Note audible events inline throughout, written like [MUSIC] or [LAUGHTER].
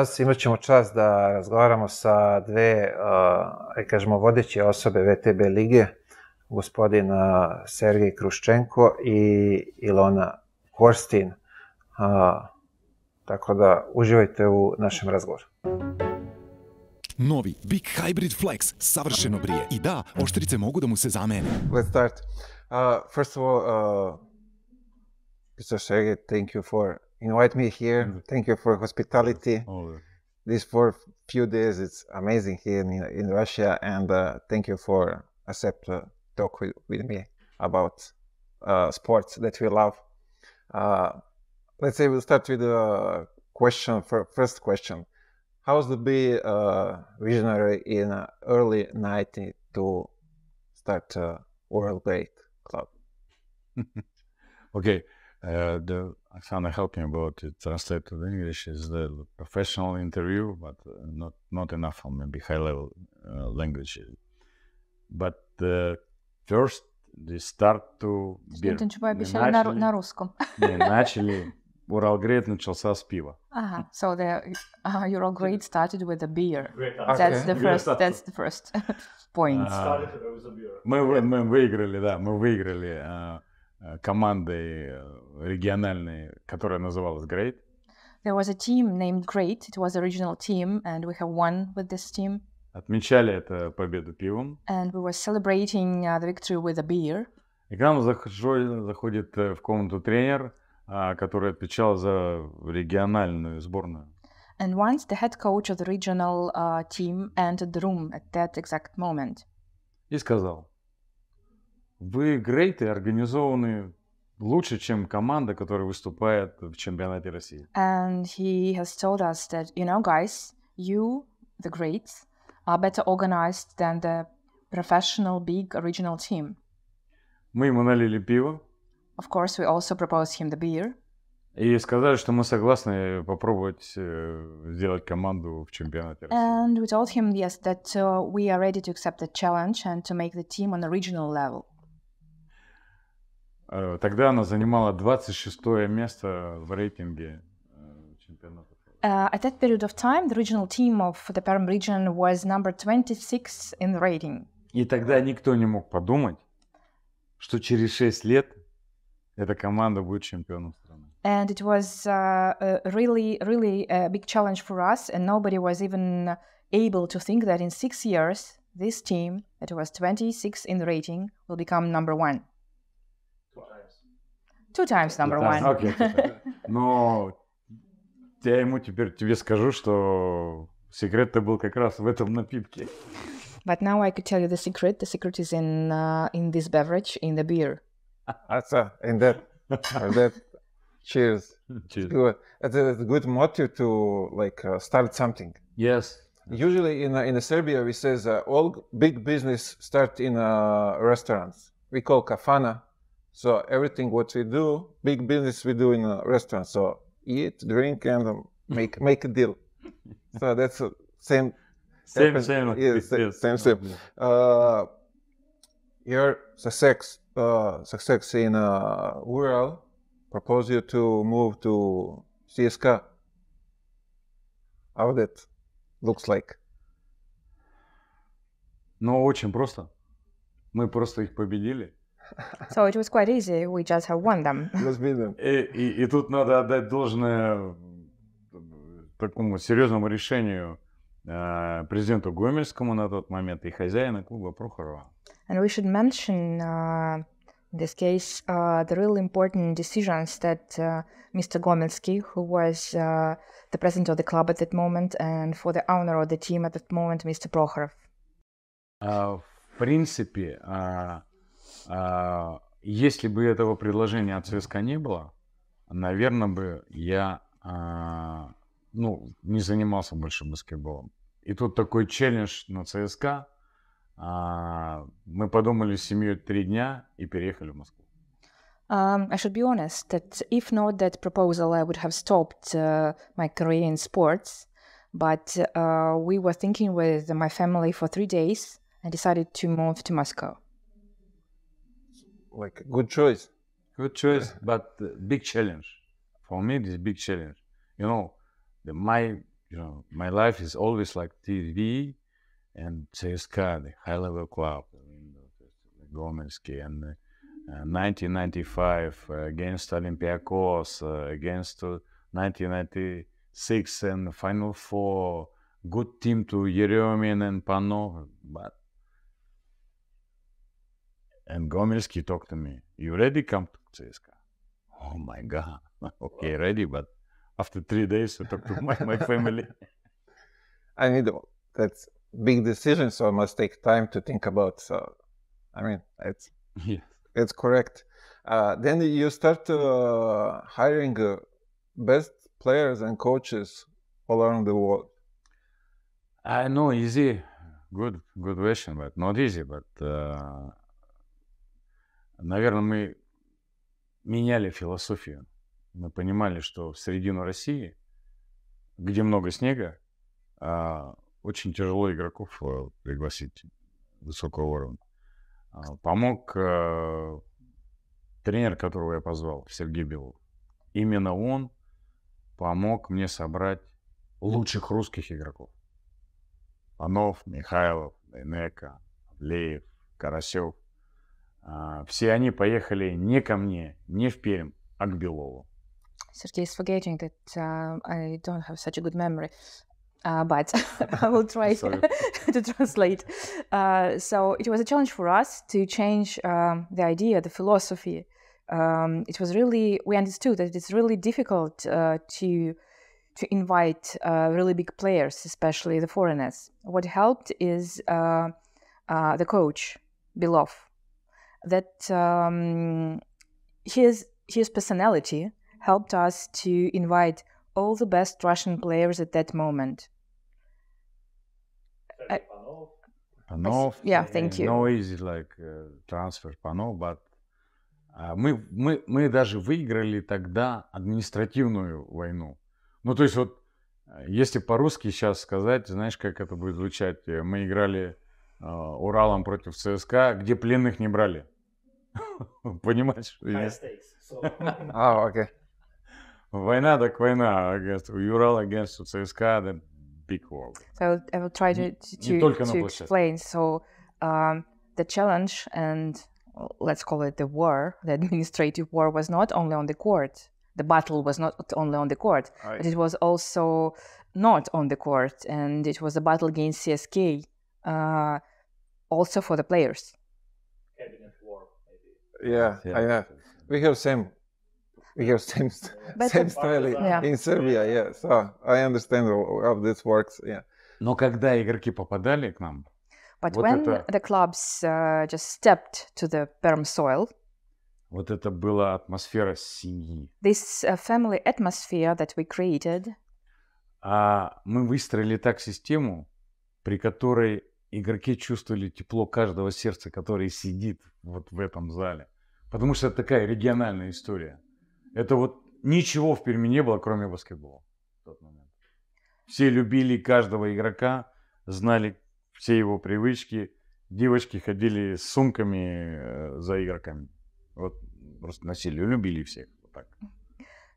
danas imat ćemo čast da razgovaramo sa dve, uh, aj kažemo, vodeće osobe VTB lige, gospodin uh, Sergej Kruščenko i Ilona Korstin. Uh, tako da uživajte u našem razgovoru. Novi Big Hybrid Flex savršeno brije. I da, oštrice mogu da mu se zamene. Let's start. Uh, first of all, uh, Mr. Sergey, thank you for invite me here. Thank you for hospitality. These for few days, it's amazing here in, in Russia, and uh, thank you for accept uh, talk with, with me about uh, sports that we love. Uh, let's say we'll start with the question. For first question, how's the be uh, visionary in uh, early 90 to start uh, Ural Great Club? [LAUGHS] okay. Uh, the Oksana helped me about to translate to English is the professional interview, but uh, not not enough on maybe high level uh, language. But uh, first they start to beer. Студенты Мы обещали на, ру- начали- на русском. не, начали Уралгрейд начался с пива. Ага, so the uh, Euro Great started with a beer. Okay. That's the Great first. start. That's the first point. А, мы, вы- мы выиграли, да, мы выиграли а, а, командой э, региональной, которая называлась Great. There was a team named Great. It was a regional team, and we have won with this team. Отмечали это победу пивом. And we were celebrating uh, the victory with a beer. И к нам заходит э, в комнату тренер, а, который отвечал за региональную сборную. And once the head coach of the regional uh, team entered the room at that exact moment, И сказал, вы грейты организованы лучше, чем команда, которая выступает в чемпионате России. and he has told us that you know, guys, you, the greats, are better organized than the professional big regional team. Мы ему налили пиво Of course, we also proposed him the beer, и сказали, что мы согласны попробовать э, сделать команду в чемпионате России. and we told him yes that uh, we are ready to accept the challenge and to make the team on a regional level. Э, Тогда она занимала 26 место в рейтинге э, чемпионата. Uh, at that period of time, the regional team of the Perm region was number 26 in the rating. И тогда никто не мог подумать, что через 6 лет эта команда будет чемпионом страны. And it was uh, a really, really a big challenge for us, and nobody was even able to think that in six years, this team, that was 26 in the rating, will become number one. Two times number Да, one. окей, окей. [LAUGHS] Но я ему теперь тебе скажу, что секрет-то был как раз в этом напитке. But now I could tell you the secret. The secret is in uh, in this beverage, in the beer. [LAUGHS] That's uh, and that, or that. Cheers. Cheers. Good. That's a, that's a good motive to like uh, start something. Yes. Usually in uh, in Serbia we says uh, all big business start in uh, restaurants. We call kafana. so everything what we do, big business we do in a restaurant. So eat, drink, and make [LAUGHS] make a deal. so that's the same. Same, same. Yes, same, same, Uh, your success, uh, success in uh, Ural propose you to move to CSK. How that looks like? Ну, очень просто. Мы просто их победили. So it was quite easy. We just have won them. [LAUGHS] Must be them. И, и- и тут надо отдать должное э, такому серьезному решению э, президенту Гомельскому на тот момент и хозяину клуба Прохорова. And we should mention, uh, in this case, uh, the really important decisions that uh, Mr. Gomelsky, who was uh, the president of the club at that moment, and for the owner of the team at that moment, Mr. Prokhorov. А, в принципе, а, а, если бы этого предложения от ЦСКА не было, наверное бы я а, ну, не занимался больше баскетболом. И тут такой челлендж на ЦСКА. а, мы подумали с семьей три дня и переехали в Москву. Um, I should be honest that if not that proposal, I would have stopped uh, my career in sports. But uh, we were thinking with my family for three days and decided to move to Moscow. Like good choice. Good choice, but uh, big challenge. For me, this big challenge. You know, the, my you know, my life is always like TV and CSKA, the high level club, Gomelsky, and uh, 1995 uh, against Olympiacos, uh, against uh, 1996 and Final Four, good team to Yeremin and Panov, but and Gomelsky talked to me, you ready come to CSKA? Oh my God, [LAUGHS] okay, ready, but after three days I talked to my, my family. [LAUGHS] I mean, that's big decision, so I must take time to think about. So, I mean, it's yes. it's correct. Uh, then you start uh, hiring uh, best players and coaches all around the world. I know easy, good, good question, but not easy. But, uh, наверное, мы меняли философию. Мы понимали, что в середину России, где много снега, а, очень тяжело игроков э, пригласить высокого уровня. А, помог э, тренер, которого я позвал, Сергей Белов. Именно он помог мне собрать лучших русских игроков. Панов, Михайлов, Дайнека, Леев, Карасев. все они поехали не ко мне, не в Пермь, а к Белову. Is forgetting that uh, I don't have such a good memory, uh, but [LAUGHS] I will try [LAUGHS] [LAUGHS] to translate. Uh, so it was a challenge for us to change um, the idea, the philosophy. Um, it was really we understood that it's really difficult uh, to to invite uh, really big players, especially the foreigners. What helped is uh, the coach Belov. That um, his his personality helped us to invite all the best Russian players at that moment. I, Panov. Yeah, thank you. No easy like uh, transfer Panov, but uh, мы, мы, мы даже выиграли тогда административную войну. Ну, то есть вот, если по-русски сейчас сказать, знаешь, как это будет звучать? Мы играли uh, Уралом против ЦСКА, где пленных не брали. [LAUGHS] Понимаешь? [LAUGHS] А, окей. Война так война. Against, Урал against ЦСКА, the big war. So I will try to, to, Не только на to площадке. explain. So um, the challenge and uh, let's call it the war, the administrative war was not only on the court. The battle was not only on the court, but it was also not on the court, and it was a battle against CSK, uh, also for the players. Yeah, I know. We have same. We have same st- [LAUGHS] But same the- style in, Yeah. in Serbia. Yeah, so I understand how, how this works. Yeah. Но когда игроки попадали к нам, But Вот when это- the clubs uh, just stepped to the Perm soil, вот это была атмосфера семьи. this uh, family atmosphere that we created, А мы выстроили так систему, при которой игроки чувствовали тепло каждого сердца, который сидит вот в этом зале. Потому что это такая региональная история. Это вот ничего в Перми не было, кроме баскетбола в тот момент. Все любили каждого игрока, знали все его привычки. Девочки ходили с сумками э, за игроками. Вот просто носили, любили всех. Вот так.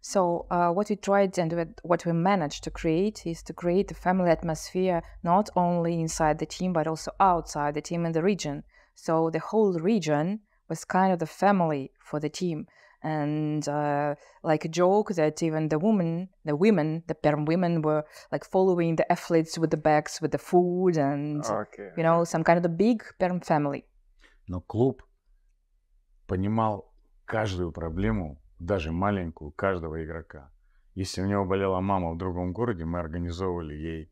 So uh, what we tried and what- what we managed to create is to create a family atmosphere not only inside the team but also outside the team in the region. So the whole region was kind of the family for the team, and uh, like a joke that even the women, the women, the Perm women were like following the athletes with the bags with the food and Okay. you know some kind of the big Perm family. Но клуб понимал каждую проблему, даже маленькую, каждого игрока. Если у него болела мама в другом городе, мы организовывали ей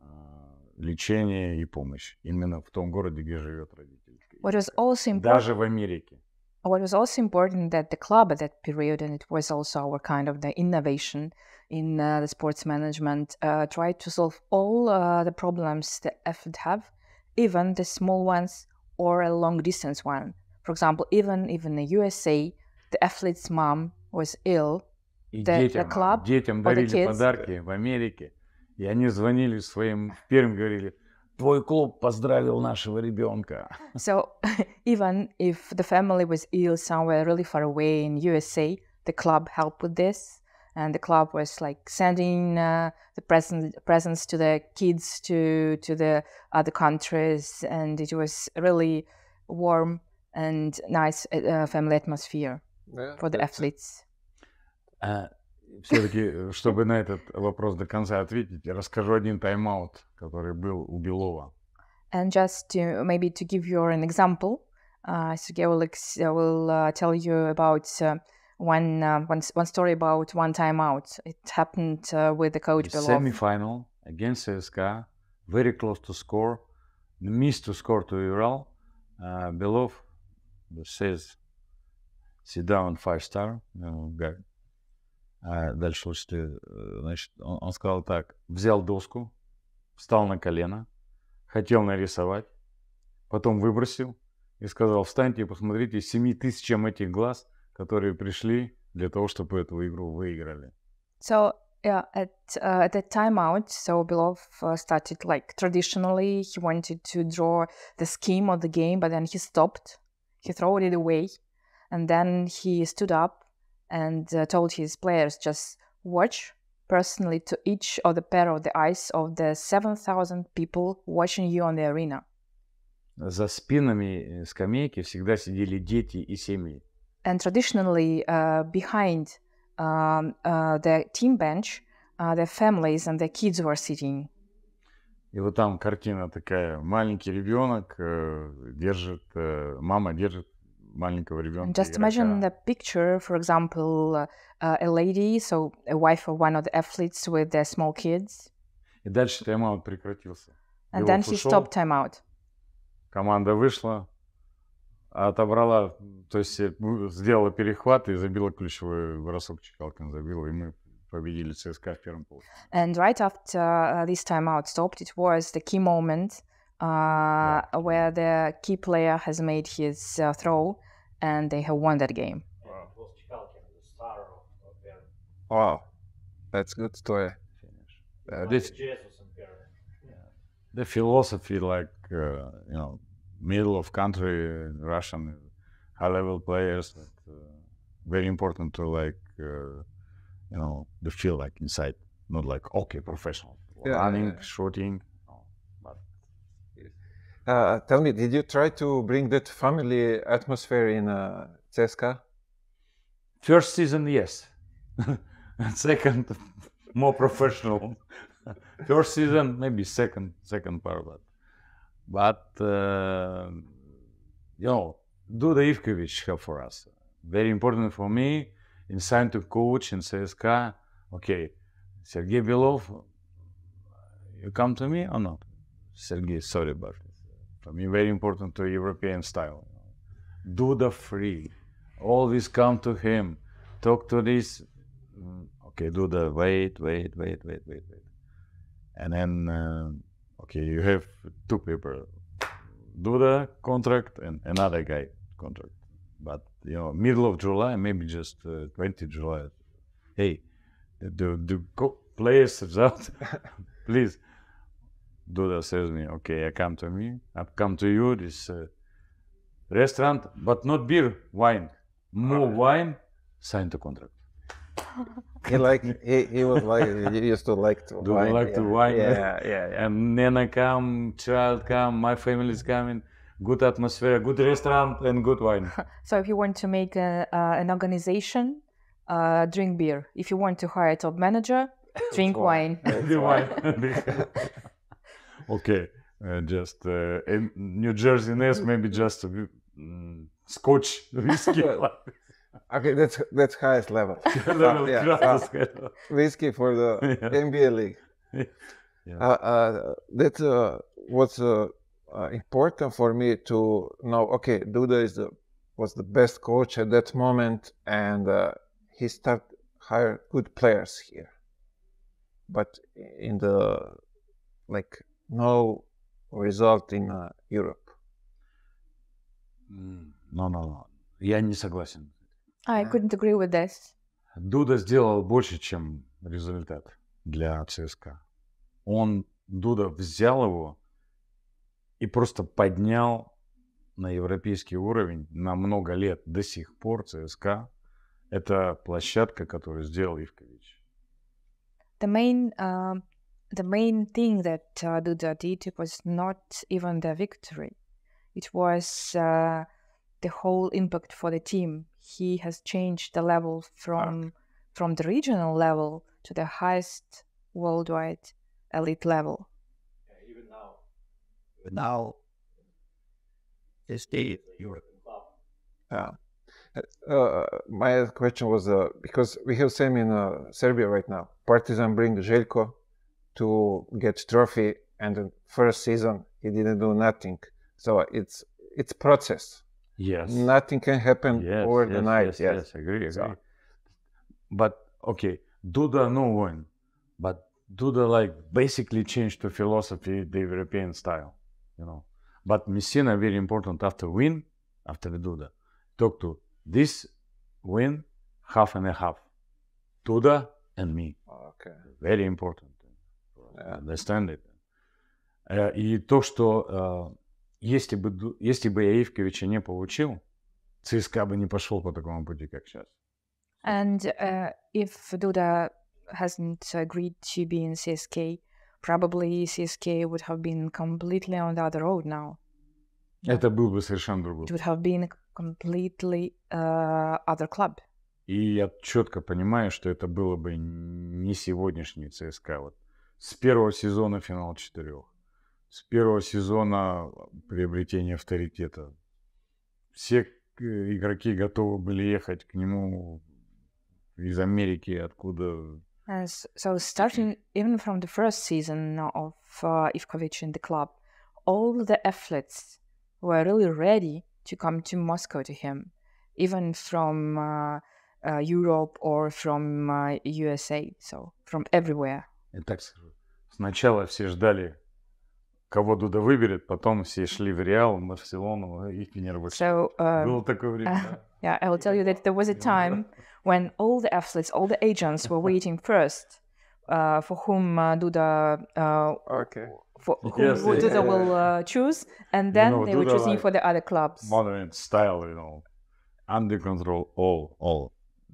а, лечение и помощь. Именно в том городе, где живет родитель. What was also important. Даже в Америке. what was also important that the club at that period, and it was also our kind of the innovation in uh, the sports management, uh, tried to solve all uh, the problems the athlete have, even the small ones or a long distance one. For example, even even the USA, the athlete's mom was ill. И The- the детям, club детям for the дарили kids. подарки в Америке. И они звонили своим в Пермь, говорили, твой клуб поздравил нашего ребенка. [LAUGHS] So [LAUGHS] even if the family was ill somewhere really far away in USA, the club helped with this, and the club was like sending uh, the present presents to the kids to to the other countries, and it was really warm and nice uh, family atmosphere Yeah, for the that's- athletes. Все-таки, чтобы на этот вопрос до конца ответить, расскажу один тайм-аут, который был у Белова. And just to maybe to give you an example, uh, Sergey will, ex- uh, will uh, tell you about uh, one, uh, one s- one story about one time out. It happened uh, with the coach Belov. Semi-final against CSKA, very close to score, missed to score to Ural. Uh, Belov says, sit down, five star, guy. А дальше слушайте, э, значит, он, он сказал так, взял доску, встал на колено, хотел нарисовать, потом выбросил и сказал, встаньте и посмотрите семи тысячам этих глаз, которые пришли для того, чтобы эту игру выиграли. So yeah, at uh, at that time out, so Belov uh, started like traditionally he wanted to draw the scheme of the game, but then he stopped. He threw it away, and then he stood up and uh, told his players just watch personally to each of the pair of the eyes of the seven thousand people watching you on the arena. За спинами э, скамейки всегда сидели дети и семьи. And traditionally, uh, behind um, uh, the team bench, uh, their families and their kids were sitting. И вот там картина такая, маленький ребенок э, держит, э, мама держит маленького ребенка. Just игрока. imagine the picture, for example, uh, a lady, so a wife of one of the athletes with their small kids. И дальше тайм-аут прекратился. And Белов then he ушел, stopped timeout. Команда вышла, отобрала, то есть сделала перехват и забила ключевой бросок Чикалкин забила, и мы победили ЦСКА в первом полуфинале. And right after this timeout stopped, it was the key moment uh, where the key player has made his uh, throw, and they have won that game. was Chikalkin, the star of, of their Wow, that's good story. Uh, this, Jesus and Perry. the philosophy, like, uh, you know, middle of country, uh, Russian high level players, that, uh, very important to like, uh, you know, the feel like inside, not like, okay, professional, Yeah, running, yeah, yeah. shooting. Uh, tell me, did you try to bring that family atmosphere in uh? First season, yes. [LAUGHS] second, [LAUGHS] more professional. [LAUGHS] First season, maybe second, second part, but, but uh, you know, Duda Ivkovic helped for us. Very important for me, inside to coach in CSKA. Okay, Sergey Belov, you come to me or not? Sergey, sorry, but for mean, very important to European style. Duda free always come to him, talk to this. mm, Okay, do the wait, wait, wait, wait, wait, wait, and then uh, okay, you have two people, do the contract and another guy contract. But you know, middle of July, maybe just uh, 20 July. Hey, the the co- players out, [LAUGHS] please. Duda says me, okay, I come to me, I come to you, this uh, restaurant, but not beer, wine. More wine, sign the contract. [LAUGHS] He like he, he was like he used to like to Do wine. like yeah. to wine? Yeah, yeah, yeah. And Nana come, child come, my family is coming. Good atmosphere, good restaurant, and good wine. [LAUGHS] So if you want to make a, uh, an organization, uh, drink beer. If you want to hire a top manager, drink wine. The wine. [LAUGHS] okay, uh, just uh, in New Jersey Nets, maybe just mm, scotch [LAUGHS] whiskey. [LAUGHS] Okay, that's that's highest level. [LAUGHS] Level Uh, yeah, uh, whiskey for the Yeah. NBA league. Yeah. Uh, uh, that uh, was uh, uh, important for me to know. Okay, Duda is the was the best coach at that moment, and uh, he start hire good players here. But in the like no result in uh, Europe. No, no, no. Я не согласен. I couldn't agree with this. Дуда сделал больше, чем результат для ЦСКА. Он, Дуда, взял его и просто поднял на европейский уровень на много лет до сих пор ЦСКА. Это площадка, которую сделал Ивкович. The main, um, the main thing that uh, Duda did was not even the victory. It was uh, the whole impact for the team. He has changed the level from from the regional level to the highest worldwide elite level. Yeah, even now, But now, it's the European club. Yeah. Uh, my question was uh, because we have same in uh, Serbia right now. Partizan bring Željko to get trophy, and the first season he didn't do nothing. So it's it's process. Yes. Nothing can happen Yes, over the yes, night. Yes, Yes. yes, agree, agree. So- But okay, Duda no win, but Duda like basically changed the philosophy, the European style, you know. But Messina very important after win, after the Duda, talk to this win half and a half, Duda and me, Okay. very important. Understand it. Э, И то, что э, если бы, если бы я Ивковича не получил, ЦСКА бы не пошел по такому пути, как сейчас. And uh, if Duda hasn't agreed to be in CSK, probably CSK would have been completely on the other road now. Это был бы совершенно другой. It would have been completely uh, other club. И я четко понимаю, что это было бы не сегодняшний ЦСКА. Вот с первого сезона финал четырех. С первого сезона приобретение авторитета. Все э, игроки готовы были ехать к нему из Америки, откуда so starting even from the first season of uh, Ivkovic in the club, all the athletes were really ready to come to Moscow to him, even from uh, uh, Europe or from uh, USA, so from everywhere. Я так скажу. Сначала все ждали, кого Дуда выберет, потом все шли в Реал, в Барселону и Фенербахче. So uh, Было такое время. да. [LAUGHS] yeah, I will tell you that there was a [LAUGHS] time when all the athletes, all the agents were waiting [LAUGHS] first uh, for whom uh, Duda uh, Okay. for whom Yes, who yes, Duda yeah, will uh, choose, and then know, they were Duda, choosing like, for the other clubs. Modern style, you know, under control, all, all.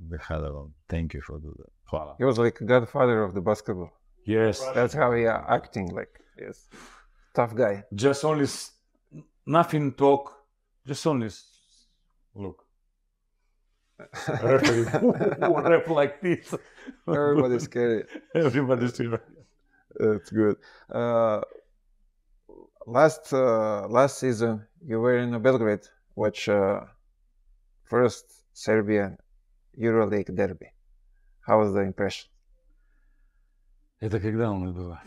We had a lot. Thank you for Duda. Hvala. He was like godfather of the basketball. Yes, That's how he are acting like. Yes. Tough guy. just only s- nothing talk, just only s- look. Rap [LAUGHS] like this. Everybody's scary. [LAUGHS] Everybody's here. That's good. Uh, last uh, last season, you were in Belgrade, watch uh, first Serbian EuroLeague derby. How was the impression? Это когда у нас было?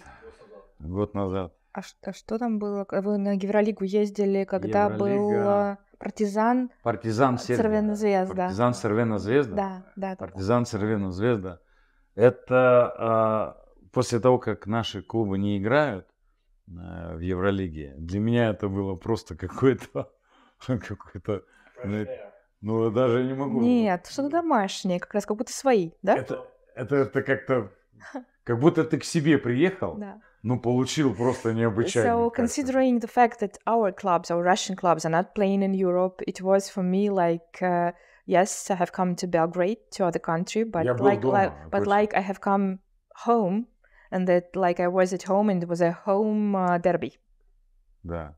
Год назад. А что, что там было? Вы на Евролигу ездили, когда был Евролига. э, Партизан? Партизан Сербия. Цервена Звезда. Партизан Цервена Звезда. Да, да. Партизан Цервена Звезда. Это а, после того, как наши клубы не играют а, в Евролиге, для меня это было просто какой-то, какой-то, Fresh Ну, ну даже не могу. Нет, что-то домашнее, как раз как будто свои, да? Это, это, это как-то, [LAUGHS] как будто ты к себе приехал, Да. ну получил просто необычайно. So, considering the fact that our clubs, our Russian clubs, are not playing in Europe, it was for me like, uh, yes, I have come to Belgrade, to other country, but Я like, дома, like, but точно. like I have come home, and that like I was at home, and it was a home uh, derby. Да.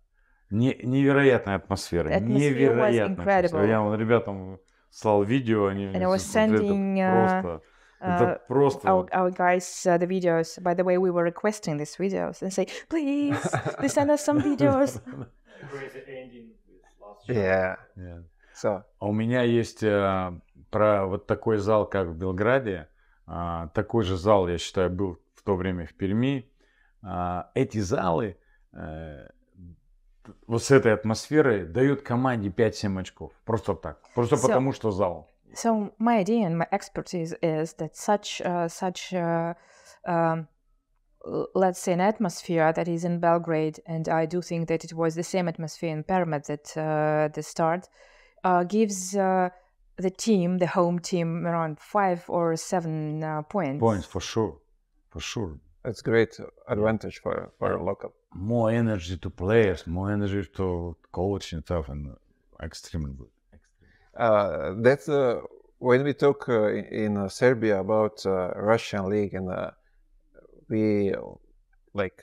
Не- невероятная атмосфера. Atmosphere невероятная incredible. Я вот ребятам слал видео, они And I was sending, uh, просто, Uh, our, our guys uh, the videos. By the way, we were requesting these videos and say, please, please send us some videos. [LAUGHS] Yeah. Yeah. So А у меня есть э, про вот такой зал, как в Белграде. А, такой же зал, я считаю, был в то время в Перми. А, эти залы э, вот с этой атмосферой дают команде 5-7 очков. Просто так. Просто Всё. потому, что зал. So my idea and my expertise is that such uh, such uh, um, let's say an atmosphere that is in Belgrade, and I do think that it was the same atmosphere in Pyramid at uh, the start, uh, gives uh, the team, the home team, around five or seven uh, points. Points, for sure. For sure. that's great advantage for for a local. More energy to players, more energy to coach and stuff, and extremely good. Uh, that's uh, when we talk uh, in, in uh, Serbia about uh, Russian league, and uh, we like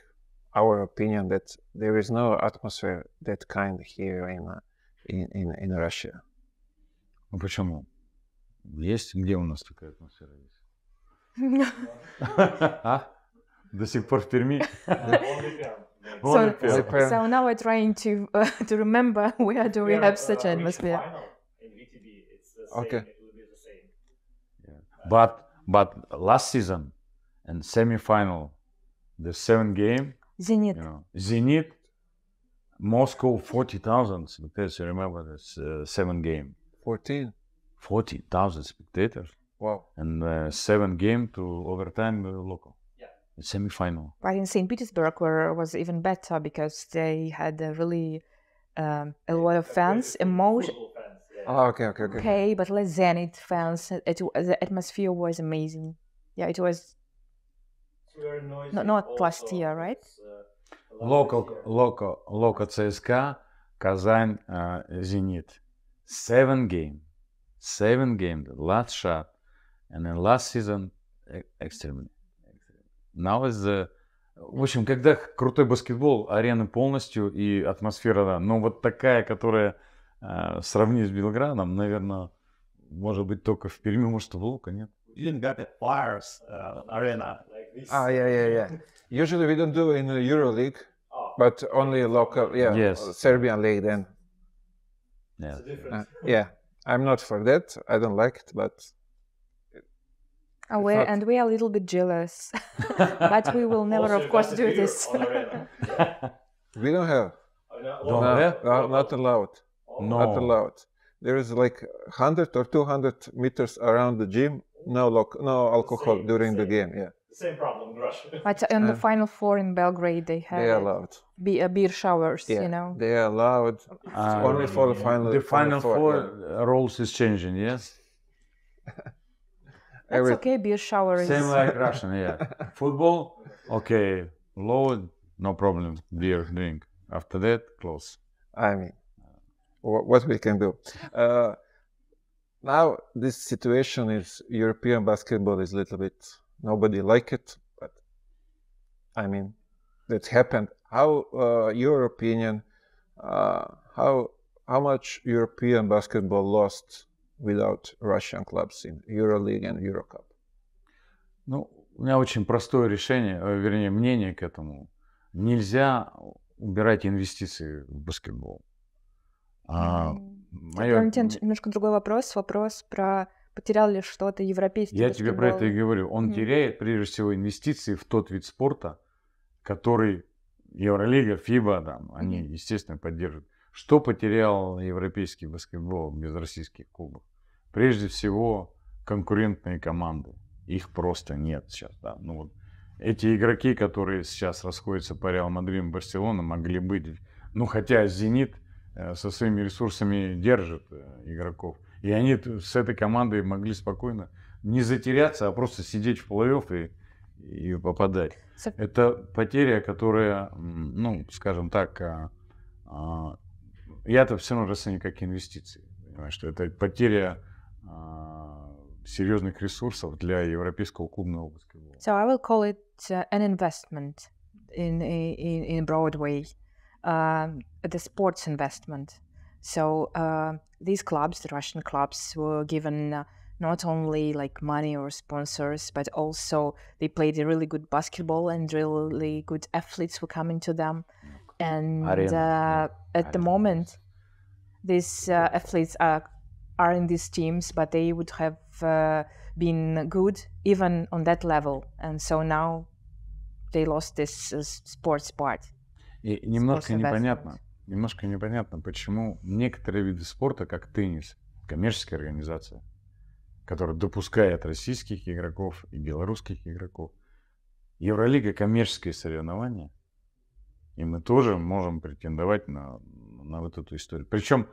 our opinion that there is no atmosphere that kind here in uh, in, in in Russia. Ну почему? Есть, где у нас такая атмосфера есть? [LAUGHS] А? До сих пор в Перми? Only Perm. Вон so, и Перм. Perm. so now we're trying to uh, [LAUGHS] to remember where do we Perm, have such uh, an reached atmosphere. final In VTB, it's the same. Okay. It will be the same. But but last season and semi-final, the seven game, Zenit. you know, Zenit, Moscow, forty thousand spectators. You remember this uh, seven game, Fourteen. forty thousand spectators, Wow. and uh, seven game to overtime uh, local. Yeah. Semi-final. But in St. Petersburg, where was even better because they had a really um, a lot of fans, emotion. Ah, okay, okay, okay. Okay, but less Zenit fans. It, the atmosphere was amazing. Yeah, it was. It's very noisy Not- not last year, right? Uh, Local, local, local CSKA, Казань, uh, Zenit. Seven game, seven game, the last shot, and then last season e- extremely. Now is the в общем, когда крутой баскетбол, арены полностью и атмосфера, да, но вот такая, которая э, сравнить с Белградом, наверное, может быть только в Перми, может в Лука, нет? You didn't got the Flyers uh, arena. Like this. Ah, yeah, yeah, yeah. Usually we don't do in the EuroLeague, Oh, but only local. Yeah. Yes. Serbian league then. Yeah. it's a different. Uh, yeah. I'm not for that. I don't like it, but Uh, we're, not- and we are a little bit jealous, [LAUGHS] but we will never, Also, of you course, got the do beer this. on [LAUGHS] arena. Yeah. we don't have. Oh, no, Don't well, No, have? no, not allowed. No. Not allowed. There is like 100 or 200 meters around the gym. No loc- no alcohol Same, during the game. Yeah, same problem in Russia. [LAUGHS] But in the Uh, final four in Belgrade, they have they are allowed. be, uh, beer showers. Yeah, You know. they are allowed Uh, only for the final. the final four yeah. uh, roles is changing, yes? That's Every- okay. Beer shower is. Same like Russian, yeah. [LAUGHS] Football, okay, load, no problem, beer, drink. After that, close. I mean, wha- what we can do. Uh, now this situation is European basketball is a little bit nobody like it, but I mean that happened. How uh, your opinion? Uh, how how much European basketball lost without Russian clubs in EuroLeague and EuroCup? Ну, у меня очень простое решение, э, вернее, мнение к этому. Нельзя убирать инвестиции в баскетбол. А, М, моё- Валентин, немножко другой вопрос. Вопрос про потерял ли что-то европейский Я тебе про это и баскетбол? говорю. Он Мгм. теряет, прежде всего, инвестиции в тот вид спорта, который Евролига, ФИБА, там, они, Мгм. естественно, поддерживают. Что потерял европейский баскетбол без российских клубов? Прежде всего, конкурентные команды. Их просто нет сейчас. Да? Ну, вот эти игроки, которые сейчас расходятся по Реал Мадриду, Барселона, могли быть... Ну, хотя «Зенит» со своими ресурсами держит э, игроков. И они с этой командой могли спокойно не затеряться, а просто сидеть в плей-офф и, и попадать. So- Это потеря, которая, ну, скажем так, а, а, я это все равно расцениваю как инвестиции. Понимаешь, что это потеря а, серьезных ресурсов для европейского клубного баскетбола. So I will call it uh, an investment in in in broad way, the sports investment. So uh, these clubs, the Russian clubs, were given uh, not only like money or sponsors, but also they played a really good basketball and really good athletes were coming to them. And uh, at the moment, these uh, athletes are are in these teams, but they would have uh, been good even on that level, and so now they lost this uh, sports part. И немножко investment. непонятно, немножко непонятно, почему некоторые виды спорта, как теннис, коммерческая организация, которая допускает российских игроков и белорусских игроков, Евролига коммерческое соревнование, и мы тоже можем претендовать на, на вот эту историю. Причем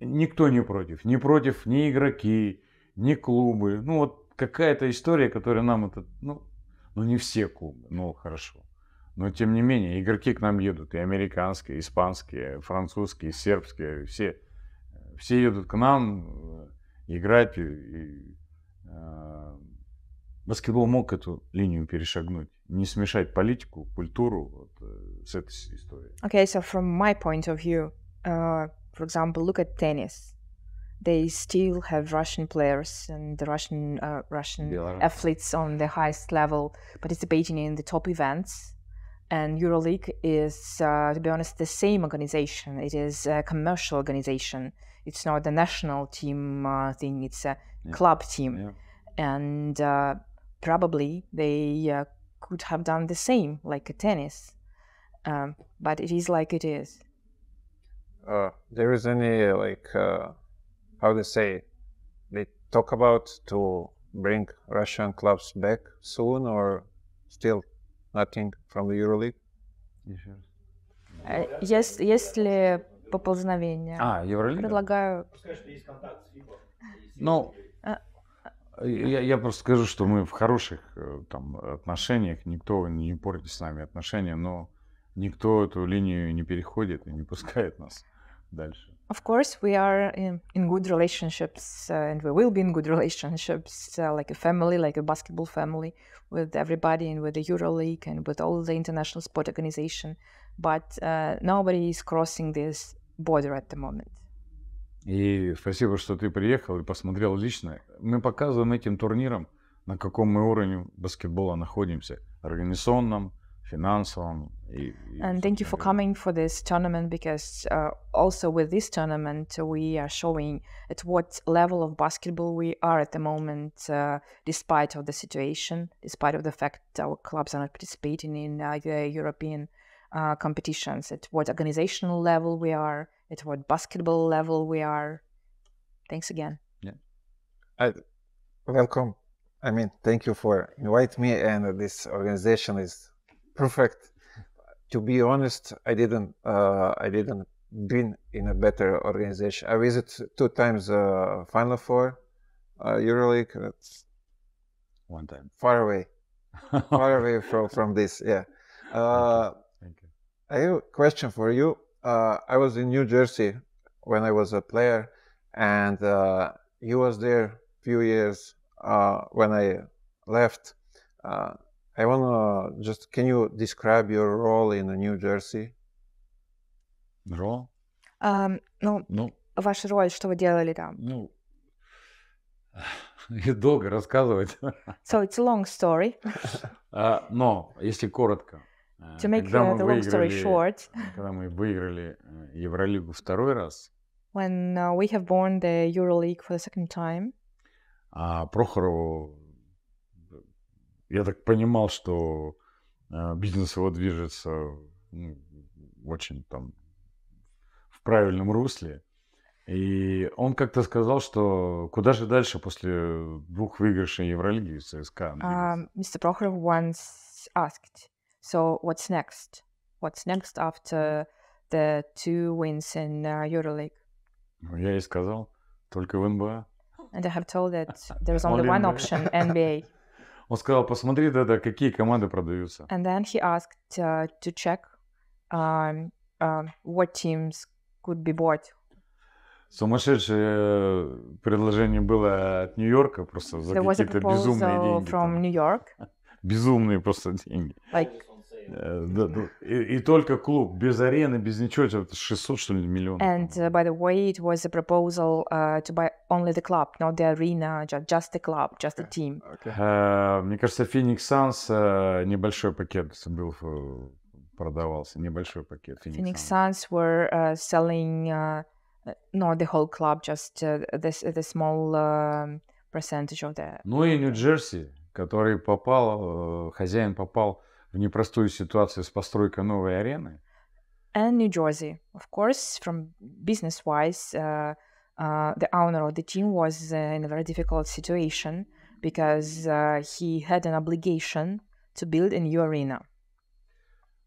никто не против, не против ни игроки, ни клубы. Ну вот какая-то история, которая нам это, ну, ну не все клубы, ну хорошо. Но тем не менее, игроки к нам едут, и американские, и испанские, французские, и сербские, все, все едут к нам, играть. И, и, э, баскетбол мог эту линию перешагнуть. Не смешать политику, культуру вот, э, с этой историей. Okay, so from my point of view, uh, for example, look at tennis. They still have Russian players and the Russian uh, Russian Belarus. athletes on the highest level participating in the top events. And EuroLeague is, uh, to be honest, the same organization. It is a commercial organization. It's not the national team uh, thing. It's a Yeah. club team, Yeah. and uh, probably they uh, could have done the same, like a tennis. Um, but it is like it is. Uh, there is any like uh, how they say they talk about to bring Russian clubs back soon or still nothing from the EuroLeague? Еще раз. Э, Есть, есть ли поползновение? А, Евролига? Предлагаю. Ну, Евролигой. Я, я просто скажу, что мы в хороших э, там отношениях, никто не портит с нами отношения, но никто эту линию не переходит и не пускает нас дальше. Of course, we are in, in good relationships, uh, and we will be in good relationships, uh, like a family, like a basketball family, with everybody, and with the EuroLeague, and with all the international sport organization. But uh, nobody is crossing this border at the moment. И спасибо, что ты приехал и посмотрел лично. Мы показываем этим турнирам, на каком мы уровне баскетбола находимся. Организационном, And thank you for coming for this tournament because uh, also with this tournament uh, we are showing at what level of basketball we are at the moment, uh, despite of the situation, despite of the fact our clubs are not participating in uh, the European uh, competitions. At what organizational level we are, at what basketball level we are. Thanks again. Yeah. I, welcome. I mean, thank you for invite me, and this organization is perfect. To be honest, I didn't. Uh, I didn't been in a better organization. I visit two times uh, Final Four, uh, EuroLeague. That's One time. far away, [LAUGHS] far away from from this. Yeah. Uh, Thank you. I have a question for you. Uh, I was in New Jersey when I was a player, and uh, you was there few years uh, when I left. Uh, I wanna just can you describe your role in New Jersey? Ро? Um, ну, Ну, ваша роль, что вы делали там? ну, долго рассказывать. So it's a long story. А, Но, если коротко, э, To make когда uh, мы the long story выиграли, short, когда мы выиграли э, Евролигу второй раз, when uh, we have won the EuroLeague for the second time, а Прохорову, я так понимал, что э, бизнес его движется ну, очень там в правильном русле. И он как-то сказал, что куда же дальше после двух выигрышей Евролиги в ЦСКА? um, Mr. Prokhorov once asked, "So what's next? What's next after the two wins in uh, EuroLeague?" Ну, я и сказал, только в НБА. And I have told that there is [LAUGHS] only one option, NBA. [LAUGHS] Он сказал, посмотри тогда, какие команды продаются. And then he asked uh, to check um, um, what teams could be bought. Сумасшедшее предложение было от Нью-Йорка, просто за какие-то безумные деньги. from там. New York, [LAUGHS] Безумные просто деньги. like Э. И, и только клуб, без арены, без ничего, это 600, что ли, миллионов. And uh, by the way, it was a proposal uh, to buy only the club, not the arena, just, just the club, just the team. Э, Мне кажется, Phoenix Suns э, небольшой пакет был, э, продавался, небольшой пакет Phoenix, Phoenix Suns. Were uh, selling uh, uh, not the whole club, just uh, this the small um, percentage of the. Ну и Нью-Джерси, который попал, э, хозяин попал в непростую ситуацию с постройкой новой арены. And New Jersey, of course, from business-wise, uh, uh, the owner of the team was uh, in a very difficult situation because uh, he had an obligation to build a new arena.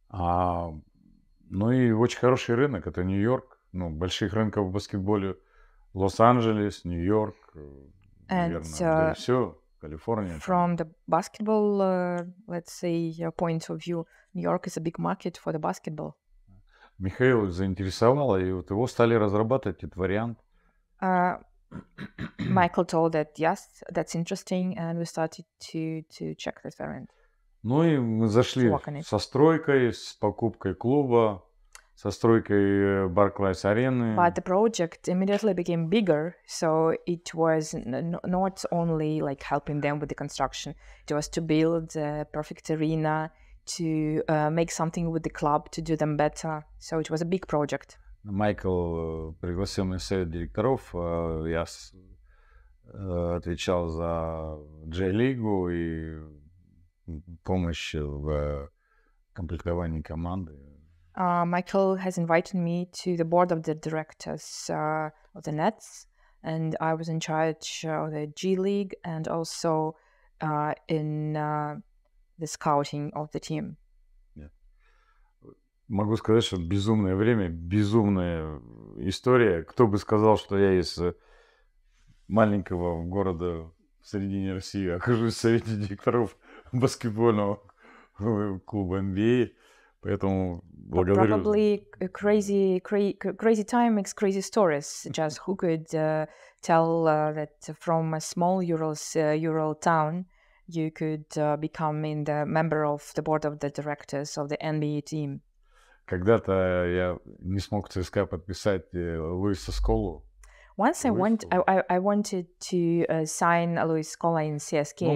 А, ну и очень хороший рынок, это Нью-Йорк. Ну, больших рынков в баскетболе Лос-Анджелес, Нью-Йорк, э, наверное, да uh, и все, Там. From the basketball, uh, let's say, uh, point of view, New York is a big market for the basketball. Михаил заинтересовало, и вот его стали разрабатывать этот вариант. Uh, Michael told that yes, that's interesting, and we started to to check this variant. Ну и мы зашли со стройкой, с покупкой клуба, со стройкой Барклайс арены. But the project immediately became bigger, so it was n- n- not only like helping them with the construction; it was to build a perfect arena, to uh, make something with the club to do them better. So it was a big project. Майкл э, пригласил меня в совет директоров. э, Я с- э, отвечал за J-лигу и помощь в комплектовании команды. Uh, Michael has invited me to the board of the directors uh, of the Nets, and I was in charge of the G League and also uh, in uh, the scouting of the team. Могу сказать, что безумное время, безумная история. Кто бы сказал, что я из э, маленького города в середине России окажусь в совете директоров баскетбольного э, клуба NBA. Поэтому But благодарю. Probably a crazy, cra- crazy time makes crazy stories. Just who [LAUGHS] could uh, tell uh, that from a small Ural, uh, Ural town you could uh, become in the member of the board of the directors of the NBA team? Когда-то я не смог в ЦСКА подписать э, Луиса Сколу. once I, I, I wanted to uh, sign Luis Scola in CSK.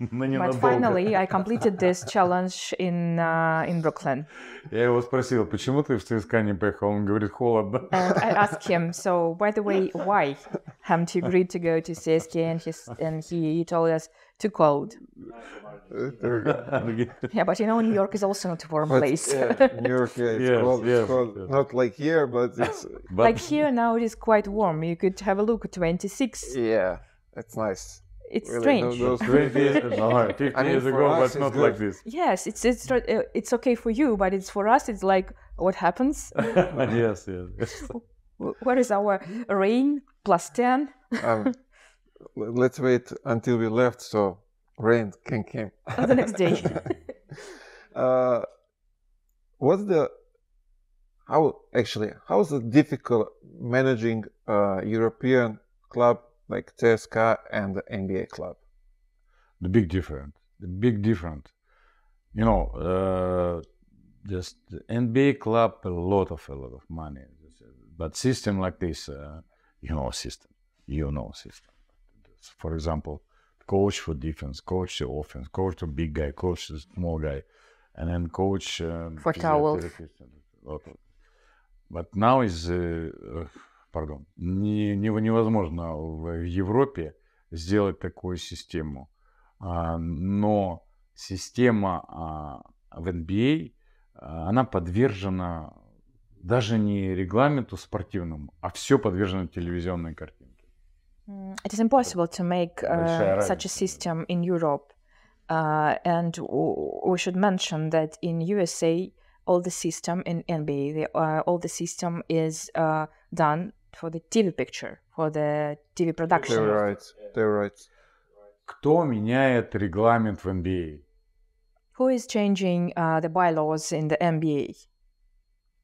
[LAUGHS] But finally, I completed this [LAUGHS] challenge in, uh, in Brooklyn. Спросил. And I asked him, [LAUGHS] so by the way, why? Haven't you agreed to go to CSK? And he and he, he told us too cold. Yeah, but you know, New York is also not a warm But, place. yeah, [LAUGHS] New York, yeah, it's Yes, cold, it's yes, cold. yes. Not like here, but it's [LAUGHS] But like here now, it is quite warm. You could have a look at 26. yeah, it's nice. It's Really, strange. those- 20 years, no, 50 I mean, years for ago, but not it's like this. Yes, it's it's uh, it's okay for you, but it's for us. It's like what happens? [LAUGHS] yes, yes. Wh- Where is our rain plus 10? [LAUGHS] Um, let's wait until we left so rain can come. [LAUGHS] the next day. [LAUGHS] uh, what's the how actually how's it difficult managing a European club like CSKA and the NBA club? The big difference. The big difference. You know, uh, just the NBA club a lot of a lot of money, but system like this, uh, you know, system, you know, system. For example, coach for defense, coach the offense, coach the big guy, coach the small guy, and then coach um, For towels. of- But now is, uh, uh, pardon, не, не- невозможно в Европе сделать такую систему. А, но система а, в NBA, а, она подвержена даже не регламенту спортивному, а все подвержено телевизионной картинке. Mm, It is impossible to make uh, such a system in Europe. Uh, and we should mention that in USA, all the system in NBA, the, uh, all the system is uh, done for the TV picture, for the TV production. They're right. They're right. Кто меняет регламент в NBA? Who is changing uh, the bylaws in the NBA?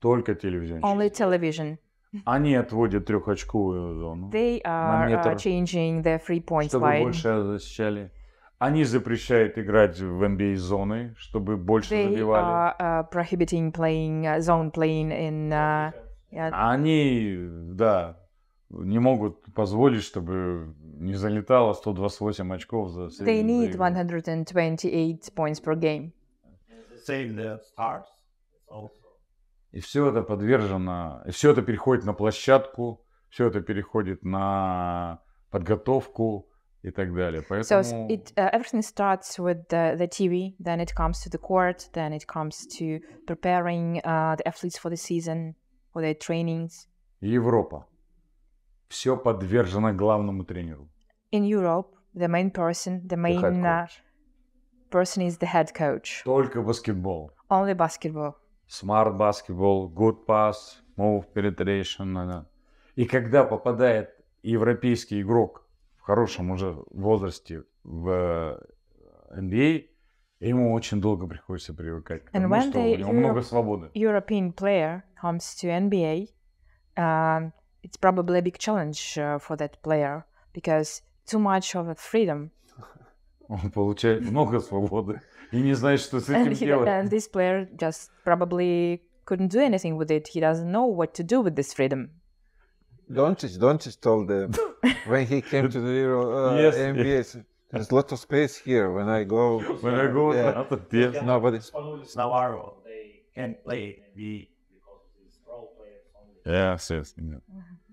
Только телевизионщики. Only television. [LAUGHS] Они отводят трехочковую зону, They are uh, метр. changing the three points чтобы line. больше защищали. Они запрещают играть в NBA зоны, чтобы больше They забивали. are uh, prohibiting playing uh, zone playing in. Uh, yeah, Они, да, не могут позволить, чтобы не залетало 128 очков за they need игру. 128 points per game. Same the stars also. И все это подвержено, и все это переходит на площадку, все это переходит на подготовку и так далее. So Поэтому s- it uh, everything starts with the, the TV, then it comes to the court, then it comes to preparing uh, the athletes for the season, for their trainings. Европа. Все подвержено главному тренеру. In Europe, the main person, the the main uh, coach. person is the head coach. Только баскетбол. Only basketball. Smart basketball, good pass, move, penetration. И когда попадает европейский игрок в хорошем уже возрасте в NBA, ему очень долго приходится привыкать, потому when что they у него много Europe- свободы. European player comes to NBA, um, it's probably a big challenge uh, for that player because too much of a freedom. Он получает много свободы и не знает, что с этим And, he, делать. and this player just probably couldn't do anything with it. He doesn't know what to do with this freedom. Doncic, Doncic told them [LAUGHS] when he came to the Euro uh, Yes, NBA, s- there's a lot of space here. When I go, [LAUGHS] When I go Yeah. out of yes. nobody. Spanulis Navarro, they can't play NBA because of these role players only. Yes, yes. yeah.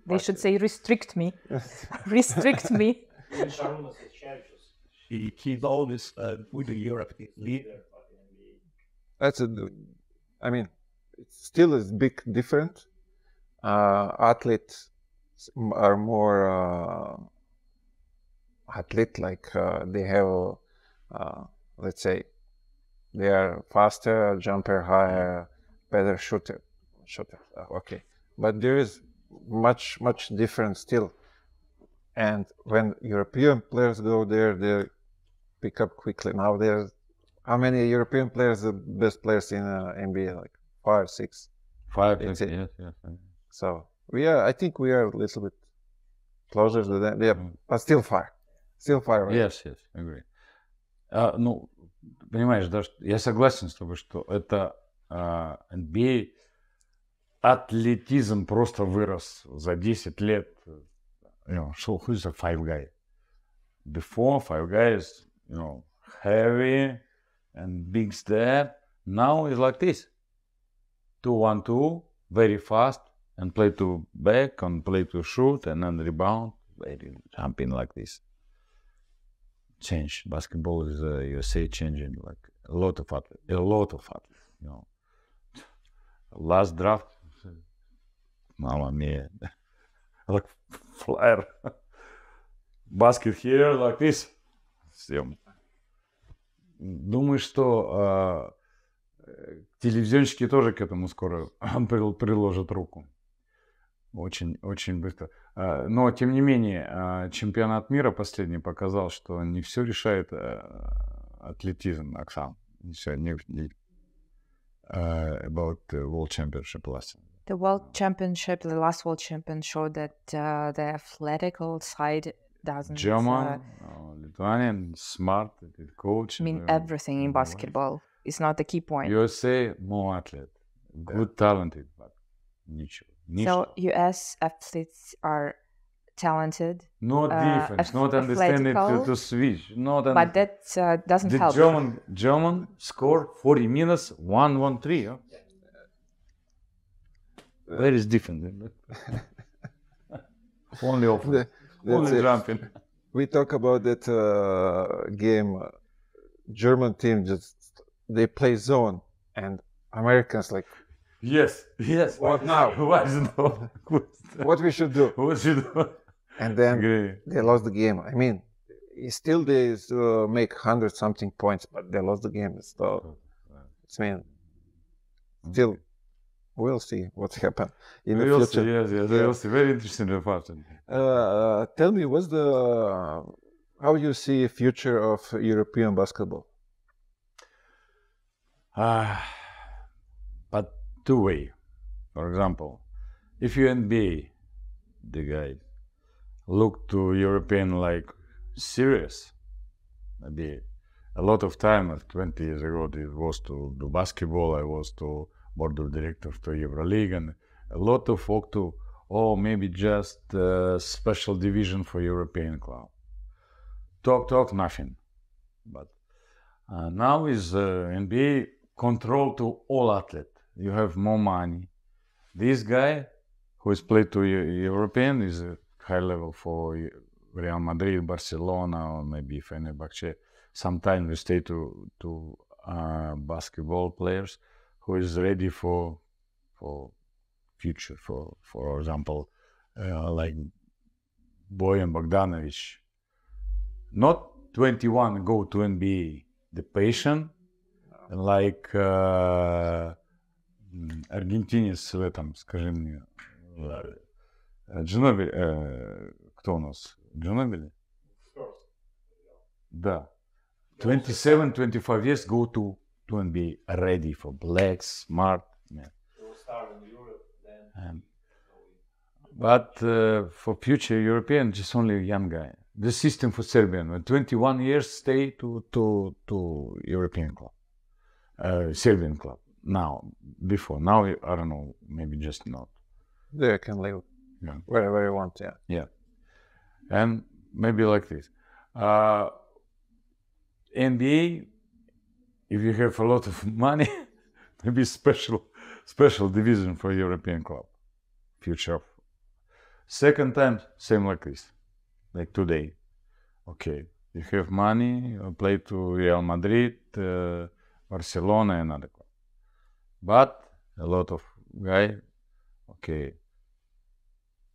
They should say, restrict me. [LAUGHS] restrict me. He, he's always uh, with the Europe leader. That's a. I mean, it still is big different. Uh, athletes are more uh, athlete like uh, they have, uh, let's say, they are faster, jumper higher, better shooter, shooter. uh, Okay, but there is much much difference still. And when European players go there, they pick up quickly. Now there's how many European players are the best players in uh, NBA? Like five, six. Five, It's yes, it. yes, yes. yes. So we are. I think we are a little bit closer to them. Yeah, Mm. but still far. Still far away. Yes, yes, agree. А, ну, понимаешь, да, что- я согласен с тобой, что это а, NBA атлетизм просто вырос за 10 лет. you know, so who's the five guy? Before five guys, you know, heavy and big step. Now it's like this. Two one two, very fast, and play to back and play to shoot and then rebound, very jumping like this change. Basketball is uh, USA changing like a lot of athletes, a lot of athletes. You know, last draft, mama mia, [LAUGHS] like flyer, basket here like this. Всем. Думаю, что э, телевизионщики тоже к этому скоро [CLEARS THROAT] прил- приложат руку. Очень, очень быстро. А, Но, тем не менее, а, чемпионат мира последний показал, что не все решает атлетизм, Оксан. Не все, не, не- about World Championship last. The World Championship, the last World Championship showed that uh, the athletical side doesn't. Uh, German, uh, Lithuanian, smart, good coach. I mean, uh, everything in basketball is not the key point. USA, more athlete, good, talented, but niche. niche. So, US athletes are talented. No uh, difference, not understanding to, to switch. Not but that uh, doesn't the help. German, German score 40 minutes, 1 1 3. Where is different? [LAUGHS] Only off. The- Only it. jumping. We talk about that uh, game. uh, German team just they play zone, and Americans like, Yes, yes. What now? [LAUGHS] What is no? what we should do? [LAUGHS] What should do? And then Agree. they lost the game. I mean, still they uh, make hundred something points, but they lost the game. So it's mean, still, we'll see what's [LAUGHS] happen in the We'll see, future. yes, yes, Yeah. we'll see. Very interesting fact. Uh, tell me, what's the how you see future of European basketball? Uh, but two way. For example, if you NBA, the guy, look to European like serious, maybe a lot of time, uh, 20 years ago, it was to do basketball, I was to board of directors to Euroleague, and a lot of folk to, oh, maybe just special division for European club. Talk, talk, nothing. But uh, now is uh, NBA control to all athlete. You have more money. This guy who is played to European is a high level for Real Madrid, Barcelona, or maybe Fenerbahce. Sometimes we stay to to uh, basketball players who is ready for for future. For for example, uh, like Bojan Bogdanovic, not 21 go to NBA, the patient, like uh, аргентинец в этом, скажи мне, э, Джинобили, э, кто у нас? Джинобили? Да. 27, 25 years go to to be ready for black, smart. man. They will start in Europe, then And But uh, for future European, just only a young guy. The system for Serbian, uh, 21 years stay to to to European club, uh, Serbian club. Now, before now, I don't know, maybe just not. They can live Yeah. wherever you want. Yeah. Yeah. And maybe like this. Uh, NBA, if you have a lot of [LAUGHS] money, maybe special special division for European club. Future. Second time, same like this. Like today. Okay. You have money, play to Real Madrid, uh, Barcelona, and other club. But a lot of guy, okay,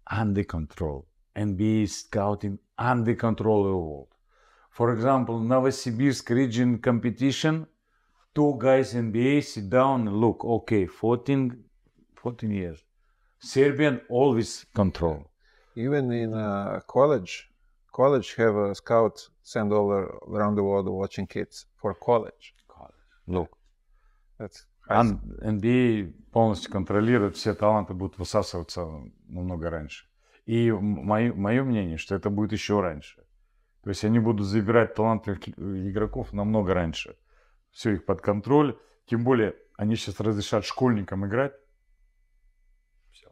under control. NBA scouting under control of the world. For example, Novosibirsk region competition, two guys NBA sit down and look, okay, 14, 14 years. Serbian always control. Even in uh, college, college have a scout send all ar- around the world watching kids for college. Look. That's Ан- NBA полностью контролирует, все таланты будут высасываться намного раньше. И мое, мнение, что это будет еще раньше. То есть они будут забирать талантливых игроков намного раньше. Все их под контроль. Тем более они сейчас разрешат школьникам играть. Все.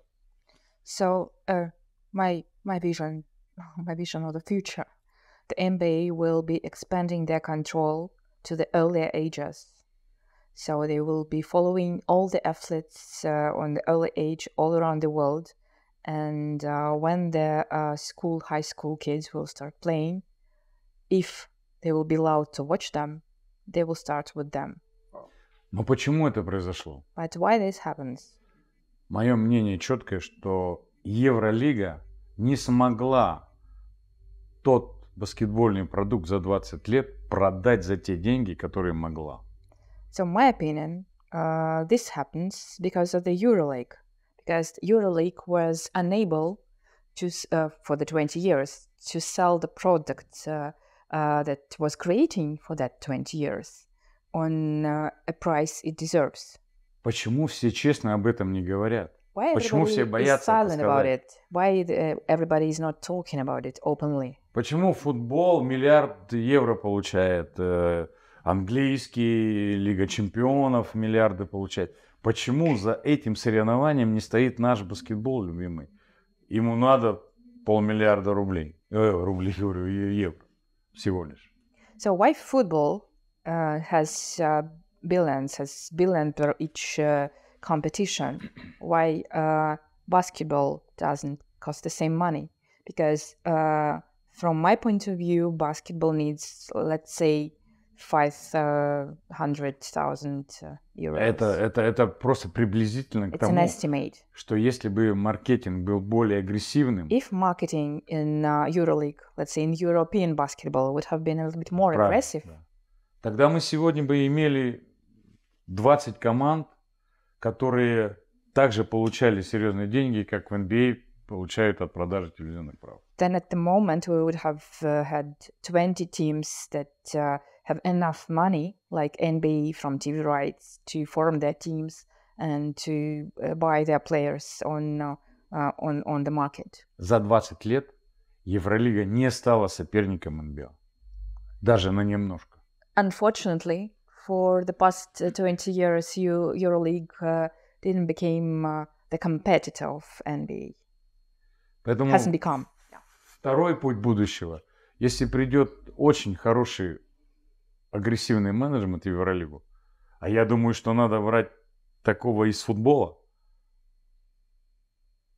So, uh, my my vision, [LAUGHS] my vision of the future, the NBA will be expanding their control to the earlier ages. So they will be following all the athletes uh, on the early age all around the world, and uh, when the uh, school, high school kids will start playing, if they will be allowed to watch them, they will start with them. Но почему это произошло? But why this happens? Мое мнение четкое, что Евролига не смогла тот баскетбольный продукт за 20 лет продать за те деньги, которые могла. So, my opinion, uh, this happens because of the EuroLeague, because EuroLeague was unable to, uh, for the 20 years, to sell the product uh, uh, that was creating for that 20 years on uh, a price it deserves. Почему все честно об этом не говорят? Why Почему everybody все is боятся это silent about it? Why the, everybody is not talking about it openly? Почему футбол миллиард евро получает, э, английский, Лига чемпионов миллиарды получает? Почему за этим соревнованием не стоит наш баскетбол любимый? Ему надо полмиллиарда рублей. Э, рублей, [LAUGHS] говорю, евро всего лишь. So why football uh, has uh, billions, has billion per each uh, competition? [CLEARS THROAT] Why uh, basketball doesn't cost the same money? Because uh, from my point of view, basketball needs, let's say, five uh, hundred thousand uh, euros. Это, это, это просто приблизительно к тому, estimate. что если бы маркетинг был более агрессивным, If marketing in uh, EuroLeague, let's say in European basketball, would have been a little bit more Правильно, aggressive, да. Тогда мы сегодня бы имели 20 команд, которые также получали серьезные деньги, как в NBA получают от продажи телевизионных прав. then at the moment we would have uh, had 20 teams that uh, have enough money, like NBA from TV rights, to form their teams and to uh, buy their players on uh, uh, on on the market. За 20 лет Евролига не стала соперником НБА. Даже на немножко. Unfortunately, for the past uh, 20 years, Eu- EuroLeague uh, didn't become uh, the competitor of NBA. Поэтому Hasn't become. второй путь будущего, если придет очень хороший агрессивный менеджмент в Евролигу, а я думаю, что надо брать такого из футбола,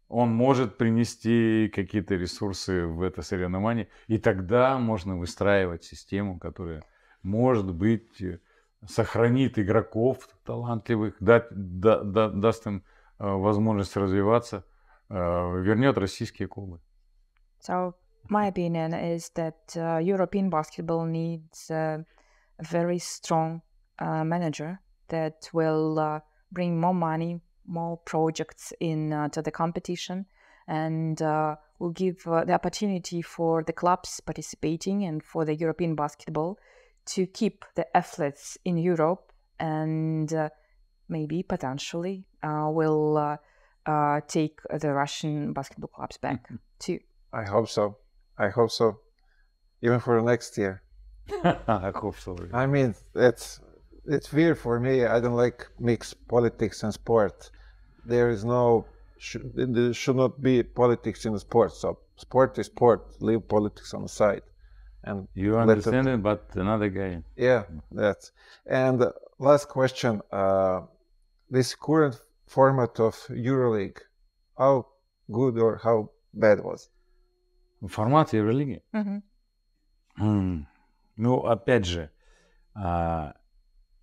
он может принести какие-то ресурсы в это соревнование, и тогда можно выстраивать систему, которая, может быть, э, сохранит игроков талантливых, дать- да- да- даст им э, возможность развиваться, э, вернет российские клубы. So my opinion is that uh, European basketball needs uh, a very strong uh, manager that will uh, bring more money, more projects in uh, to the competition, and uh, will give uh, the opportunity for the clubs participating and for the European basketball to keep the athletes in Europe and uh, maybe potentially uh, will uh, uh, take the Russian basketball clubs back Mm-hmm. too. I hope so. I hope so. Even for next year. [LAUGHS] I hope so. I mean, it's it's weird for me. I don't like mix politics and sport. There is no there should not be politics in sport. So sport is sport. Leave politics on the side. And you understand it, it, but another game. Yeah, that's. And last question: uh, This current format of EuroLeague, how good or how bad was? Format EuroLeague. Mm-hmm. Hmm. Ну, опять же, а,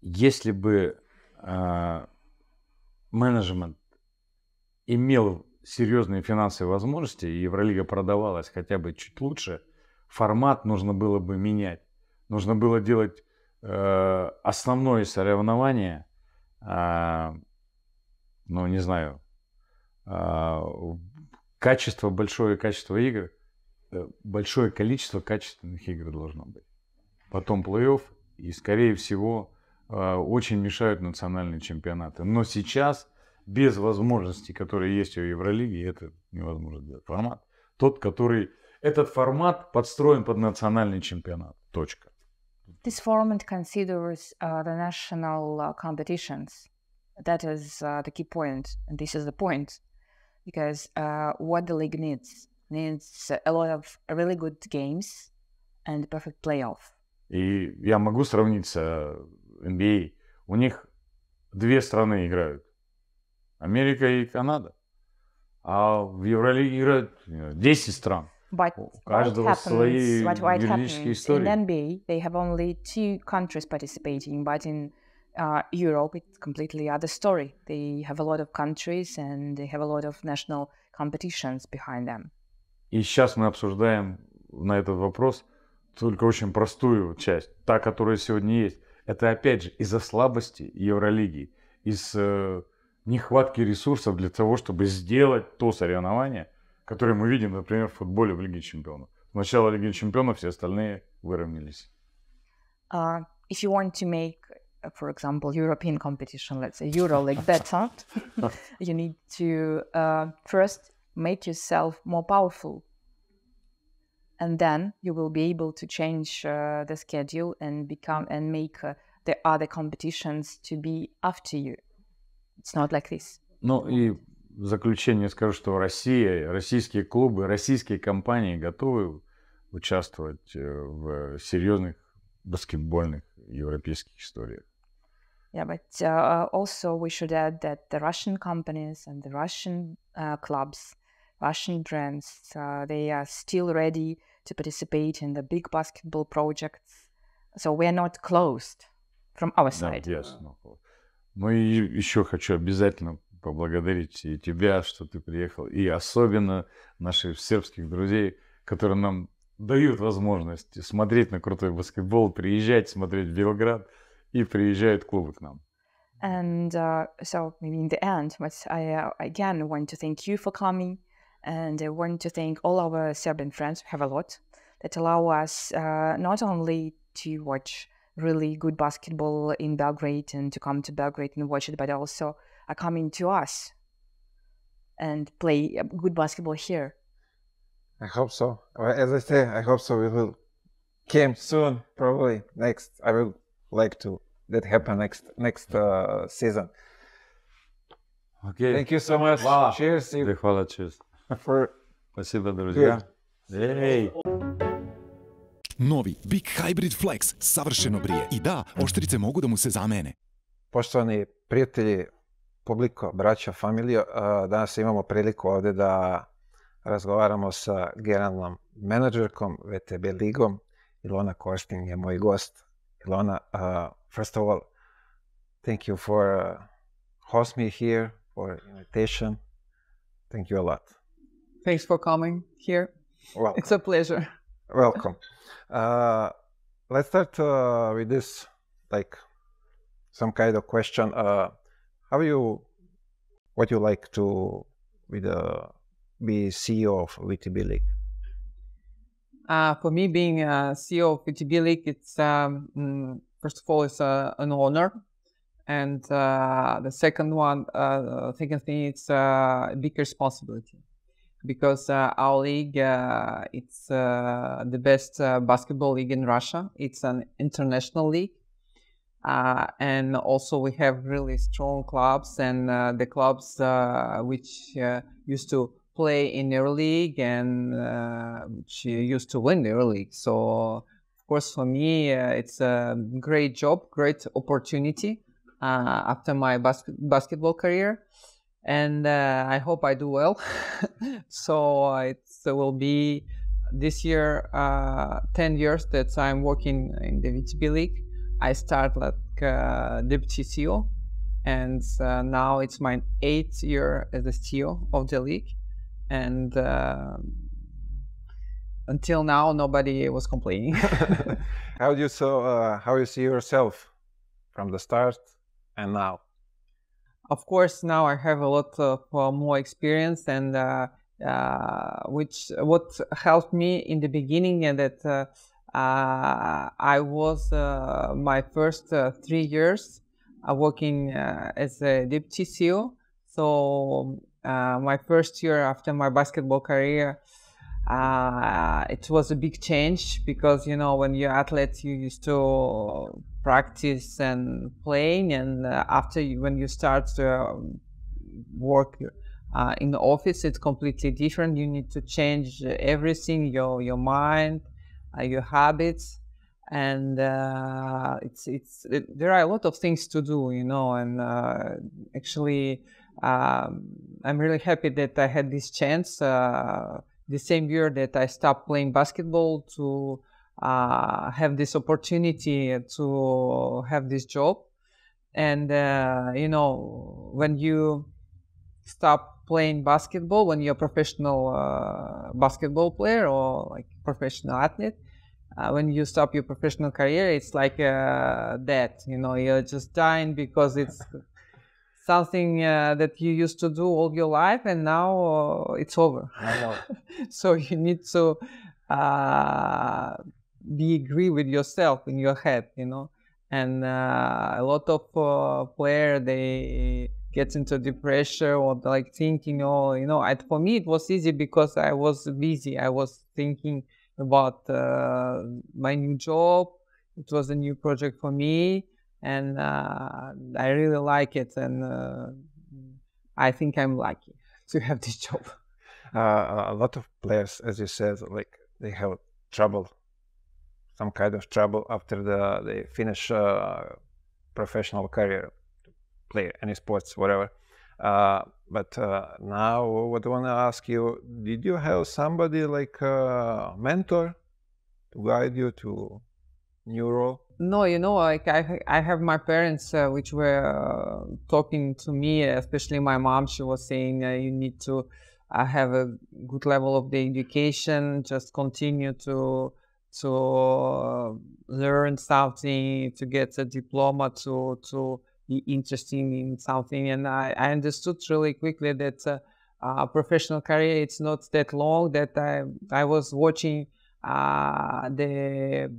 если бы а, менеджмент имел серьезные финансовые возможности, и Евролига продавалась хотя бы чуть лучше, формат нужно было бы менять. Нужно было делать э, основное соревнование, а, ну, не знаю, качество, большое качество игр, э, большое количество качественных игр должно быть. Потом плей-офф, и, скорее всего, э, очень мешают национальные чемпионаты. Но сейчас, без возможностей, которые есть у Евролиги, это невозможно сделать. Формат тот, который... Этот формат подстроен под национальный чемпионат. Точка. This format considers uh, the national uh, competitions. That is uh, the key point, and this is the point, because uh, what the league needs needs a lot of really good games and perfect playoff. И я могу сравнить с э, NBA. У них две страны играют. Америка и Канада. А в Евролиге играют э, 10 стран. But У what каждого happens, свои what, what юридические истории. in NBA, they have only two countries participating, but in uh, Europe, it's completely other story. They have a lot of countries and they have a lot of national competitions behind them. И сейчас мы обсуждаем на этот вопрос только очень простую часть, та, которая сегодня есть. Это опять же из-за слабости Евролиги, из э, нехватки ресурсов для того, чтобы сделать то соревнование, которое мы видим, например, в футболе в Лиге Чемпионов. С начала Лиги Чемпионов все остальные выровнялись. Uh, if you want to make, uh, for example, European competition, let's say EuroLeague better, [LAUGHS] you need to uh, first make yourself more powerful. And then you will be able to change uh, the schedule and become and make uh, the other competitions to be after you. It's not like this. Ну и в заключение скажу, что Россия, российские клубы, российские компании готовы участвовать э, в серьезных баскетбольных европейских историях. Yeah, but uh, also we should add that the Russian companies and the Russian uh, clubs, Russian brands, uh, they are still ready to participate in the big basketball projects. So we are not closed from our Да, side. ясно. Ну и еще хочу обязательно поблагодарить и тебя, что ты приехал, и особенно наших сербских друзей, которые нам дают возможность смотреть на крутой баскетбол, приезжать смотреть в Белград, и приезжают клубы к нам. And uh, so maybe in the end, but I uh, again want to thank you for coming, And I want to thank all our Serbian friends, we have a lot, that allow us uh, not only to watch really good basketball in Belgrade and to come to Belgrade and watch it, but also are coming to us and play uh, good basketball here. I hope so. As I say, I hope so. It will come soon, probably next. I will like to that happen next next uh, season. Okay. Thank you so much. Wow. Cheers. Hvala, cheers. For Спасибо, друзья. Ей! Novi Big Hybrid Flex savršeno brije. I da, oštrice mogu da mu se zamene. Poštovani prijatelji, publiko, braća, familija, danas imamo priliku ovdje da razgovaramo sa generalnom menadžerkom VTB ligom. Ilona Kostin je moj gost. Ilona, uh, first of all, thank you for uh, host me here, for invitation. Thank you a lot. Thanks for coming here. Welcome. It's a pleasure. Welcome. Uh, let's start uh, with this, like some kind of question. Uh, how you, what you like to, with uh, be CEO of VTB League? Uh, for me, being a CEO of VTB League, it's um, mm, first of all, it's uh, an honor. and uh, the second one, uh, second thing, it's a big responsibility because uh, our league uh, it's uh, the best basketball league in Russia. It's an international league, uh, and also we have really strong clubs and uh, the clubs uh, which used to play in their league and which used to win their league. So of course for me it's a great job, great opportunity after my bas- basketball career and uh, I hope I do well. [LAUGHS] so uh, it will be this year uh, 10 years that I'm working in the VTB League. I start like uh, deputy CEO, and uh, now it's my eighth year as the CEO of the league. And uh, until now, nobody was complaining. [LAUGHS] [LAUGHS] how do you so uh, how you see yourself from the start and now? Of course now i have a lot of uh, more experience and uh, uh, which what helped me in the beginning and that uh, uh, i was uh, my first three years working as a deputy ceo so my first year after my basketball career it was a big change because you know when you're athlete you used to practice and playing and uh, after you, when you start to work uh, in the office it's completely different. You need to change everything your your mind uh, your habits and uh, it's it's it, there are a lot of things to do you know and uh, actually um, i'm really happy that i had this chance uh, the same year that i stopped playing basketball to uh, have this opportunity to have this job. And uh, you know when you stop playing basketball when you're a professional uh, basketball player or like professional athlete uh, when you stop your professional career it's like uh, that you know you're just dying because it's something uh, that you used to do all your life and now it's over. [LAUGHS] So you need to be agree with yourself in your head you know? And uh, a lot of uh, player they get into depression or like thinking oh you know I, for me it was easy because i was busy. I was thinking about uh, my new job. It was a new project for me and uh, i really like it and uh, i think i'm lucky [LAUGHS] to have this job. Uh, a lot of players as you said like they have trouble some kind of trouble after the they finish uh, professional career, play any sports, whatever. Uh, but uh, now, what I want to ask you: Did you have somebody like a mentor to guide you to new role? No, you know, like I, I have my parents, uh, which were uh, talking to me, especially my mom. She was saying uh, you need to have a good level of the education, just continue to to uh, learn something, to get a diploma, to to be interested in something. And I, I understood really quickly that uh, uh, professional career it's not that long. That I I was watching uh, the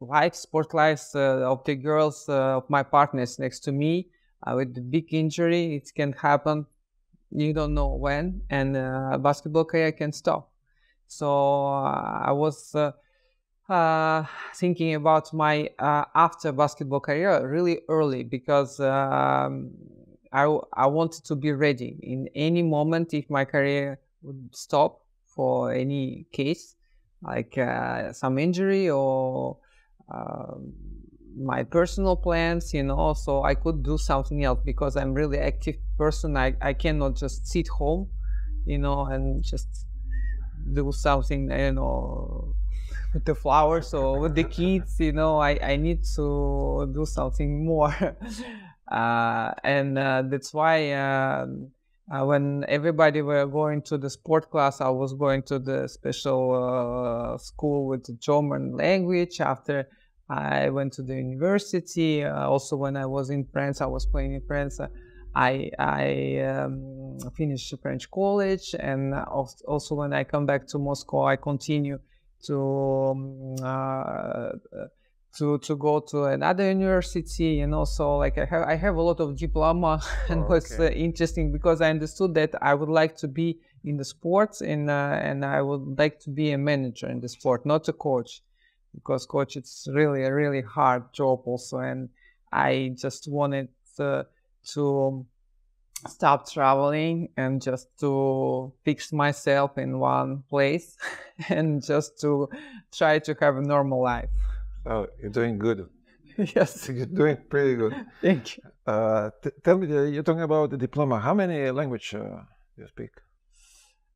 life, sport lives uh, of the girls uh, of my partners next to me with the big injury. It can happen. You don't know when, and basketball career can stop. So uh, I was uh, uh, thinking about my after basketball career really early because um, I, I wanted to be ready in any moment if my career would stop for any case, like uh, some injury or uh, my personal plans, you know, so I could do something else because I'm really active person. I, I cannot just sit home, you know, and just do something, you know, with the flowers or with the kids, you know, I, I need to do something more. [LAUGHS] uh, and uh, that's why um, uh, when everybody were going to the sport class, I was going to the special uh, school with the German language. After I went to the university, uh, also when I was in France, I was playing in France. I I um, finished French college, and also when I come back to Moscow, I continue to um, uh, to to go to another university and also like i have i have a lot of diploma [LAUGHS] and Oh, was uh, okay. interesting because i understood that i would like to be in the sports and uh, and i would like to be a manager in the sport not a coach because coach it's really a really hard job also and i just wanted uh, to stop traveling and just to fix myself in one place [LAUGHS] and just to try to have a normal life Oh, you're doing good. [LAUGHS] yes [LAUGHS] You're doing pretty good. thank you Uh, t- tell me, uh, you're talking about the diploma. How many language uh, you speak?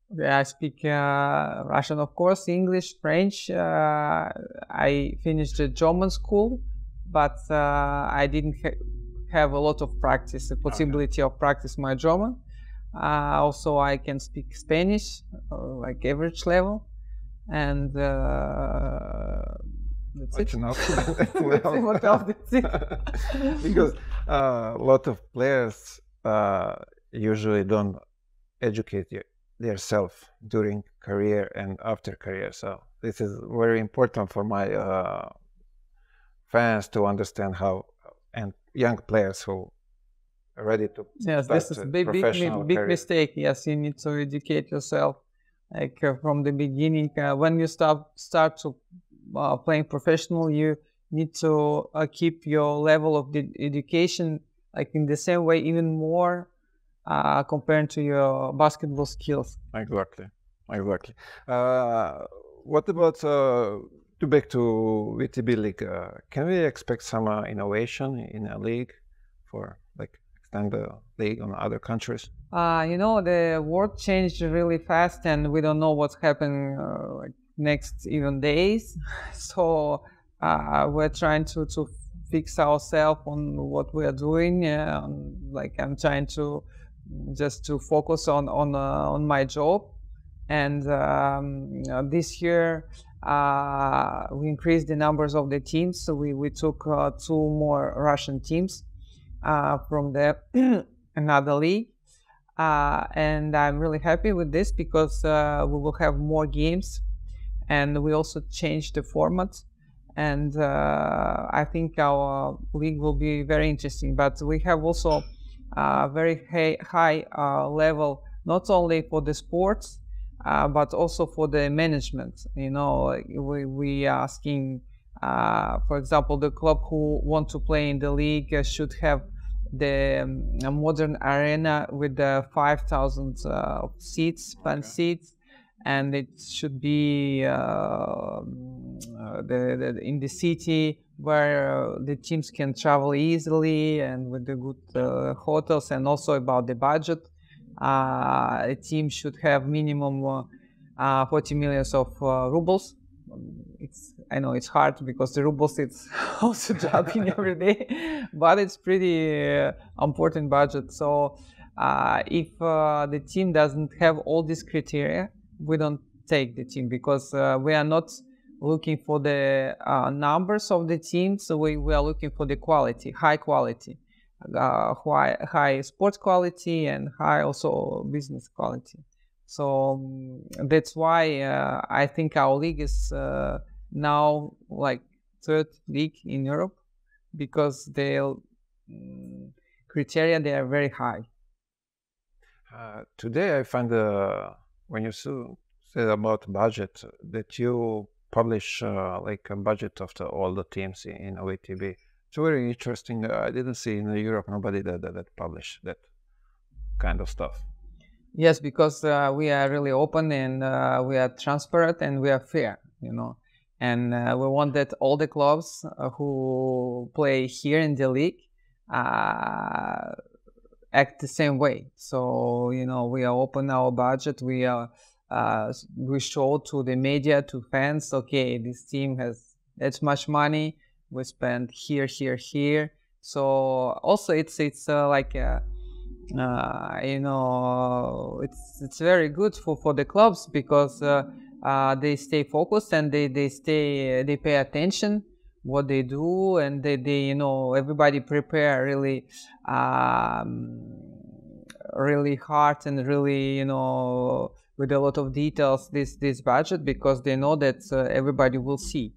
Yeah, I speak uh, Russian, of course, English, French. Uh, I finished the German school, but uh, I didn't ha- have a lot of practice, the possibility of practice my German. Uh, also, I can speak Spanish, uh, like average level, and uh, that's [LAUGHS] That's it. [LAUGHS] [LAUGHS] enough. That's it, what else? That's it. because uh, a lot of players uh, usually don't educate themselves during career and after career. So this is very important for my uh, fans to understand how and young players who are ready to Yes, this is big, big, big career. mistake. Yes, you need to educate yourself, like uh, from the beginning. Uh, when you start start to uh, playing professional, you need to uh, keep your level of education like in the same way, even more uh, compared to your basketball skills. Exactly, exactly. Uh, what about uh, to back to VTB league? Uh, can we expect some uh, innovation in a league for like extend the league on other countries? Uh, you know, the world changed really fast, and we don't know what's happening uh, like next even days. [LAUGHS] So uh, we're trying to to fix ourselves on what we are doing. Like I'm trying to just to focus on on uh, on my job, and um, uh, this year. Uh, we increased the numbers of the teams, so we, we took uh, two more Russian teams uh, from the [CLEARS THROAT] another league, uh, and I'm really happy with this because uh, we will have more games, and we also changed the format, and uh, I think our league will be very interesting. But we have also a very high, high level, not only for the sports, uh, but also for the management. You know, like, we we are asking, uh, for example, the club who want to play in the league uh, should have the um, modern arena with the 5,000 uh, seats, fan seats, and it should be uh, uh, the, the in the city where uh, the teams can travel easily and with the good uh, hotels and also about the budget. Uh, a team should have minimum uh, uh, 40 millions of uh, rubles. It's I know it's hard because the rubles it's [LAUGHS] also dropping every [LAUGHS] day, but it's pretty uh, important budget. So uh, if uh, the team doesn't have all these criteria, we don't take the team because uh, we are not looking for the uh, numbers of the team. So we, we are looking for the quality, high quality, high, high sports quality and high also business quality. So um, that's why uh, I think our league is uh, now like third league in Europe because the mm, criteria they are very high. Uh, today, I find uh, when you said about budget that you publish uh, like a budget of the, all the teams in, in OETB. It's very interesting. Uh, I didn't see in Europe nobody that, that, that publish that kind of stuff. Yes, because uh, we are really open and uh, we are transparent and we are fair, you know. And uh, we want that all the clubs uh, who play here in the league uh, act the same way. So you know, we are open our budget. We are we show to the media to fans. Okay, this team has that much money. We spend here, here, here. So also, it's it's uh, like. A, uh, you know it's it's very good for, for the clubs because uh, uh, they stay focused and they they stay they pay attention what they do and they, they you know everybody prepare really um, really hard and really you know with a lot of details this this budget because they know that uh, everybody will see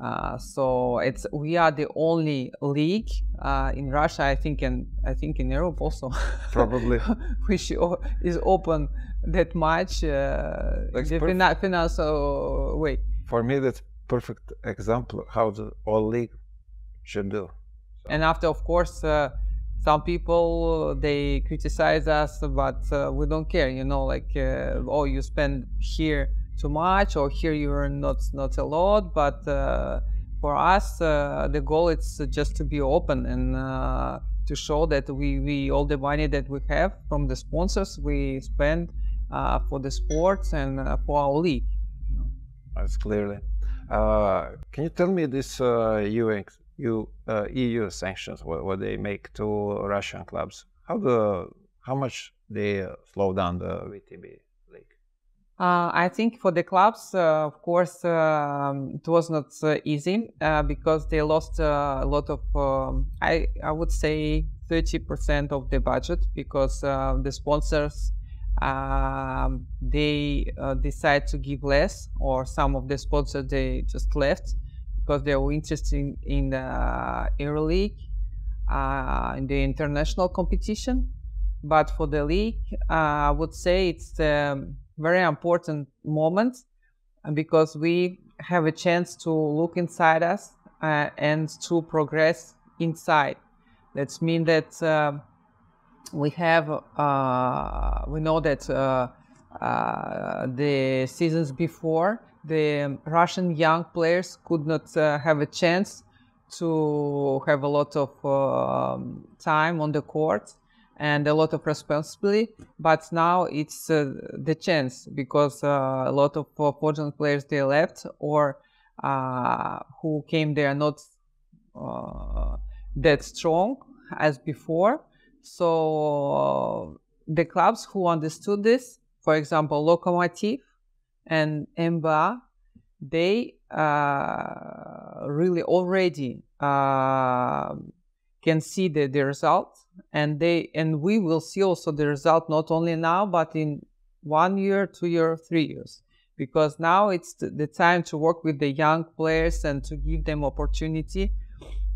Uh, so it's we are the only league uh, in Russia, I think, and I think in Europe also, Probably. [LAUGHS] which is open that much uh, Like the perf- fina- financial way. For me, that's perfect example how the all league should do. And after, of course, uh, some people they criticize us, but uh, we don't care. You know, like uh, oh, you spend here too much, or here you earn not not a lot. But uh, for us, uh, the goal is just to be open and uh, to show that we we all the money that we have from the sponsors we spend uh, for the sports and uh, for our league. That's clearly. Uh, can you tell me this EU, EU, EU sanctions what, what they make to Russian clubs? How the how much they slow down the VTB? Uh, I think for the clubs, uh, of course, um, it was not uh, easy uh, because they lost uh, a lot of, um, I, I would say, 30% of the budget because the sponsors um, they decide to give less, or some of the sponsors they just left because they were interested in, in the EuroLeague, in the international competition. But for the league, I would say it's a very important moment uh, because we have a chance to look inside us uh, and to progress inside. That means that uh, we have, uh, we know that uh, uh, the seasons before, the Russian young players could not have a chance to have a lot of um, time on the court and a lot of responsibility. But now it's uh, the chance because uh, a lot of uh, foreign players they left or uh, who came there not uh, that strong as before. So the clubs who understood this, for example, Lokomotiv and MBA, they uh, really already uh, can see the, the result and they and we will see also the result not only now but in one year two year three years. Because now it's the, time to work with the young players and to give them opportunity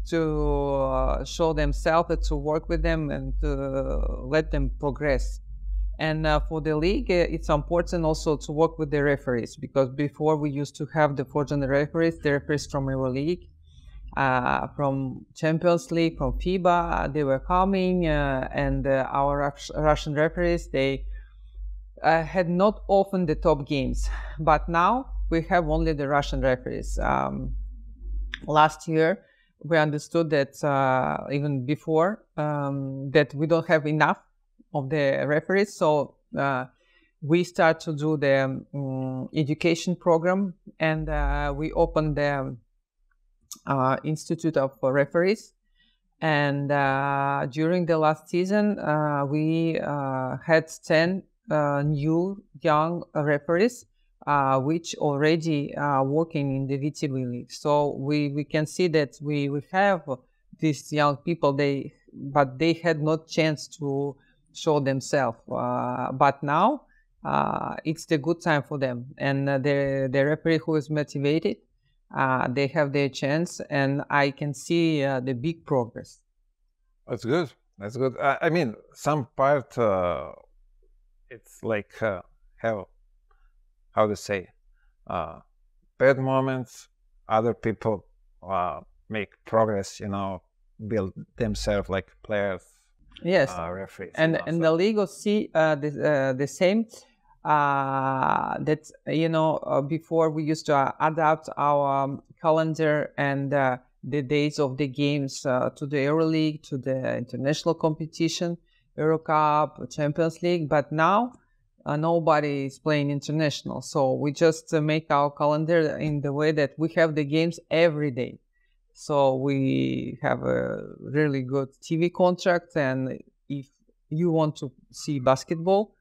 to uh, show themselves and to work with them and to let them progress. And uh, for the league uh, it's important also to work with the referees because before we used to have the foreign referees the referees from euroleague uh, from Champions League, from FIBA, they were coming, uh, and uh, our Rus- Russian referees they uh, had not often the top games, but now we have only the Russian referees. Um, last year, we understood that uh, even before um, that we don't have enough of the referees, so uh, we start to do the um, education program, and we opened the uh, Institute of Referees. And uh, during the last season, uh, we had 10 new young referees, which already are working in the VTB league. So we, we can see that we, we have these young people, they but they had not chance to show themselves. but now uh, it's the good time for them. And uh, the, the referee who is motivated, uh, they have their chance, and I can see the big progress. That's good. That's good. I, I mean, some part uh, it's like uh, have how to say bad moments. Other people make progress. You know, build themselves like players. Yes, referees. and know, and the league will see uh, the the same. Uh, that you know uh, before we used to uh, adapt our um, calendar and uh, the days of the games uh, to the EuroLeague, to the international competition, EuroCup, Champions League. But now uh, nobody is playing international, so we just make our calendar in the way that we have the games every day. So we have a really good TV contract, and if you want to see basketball,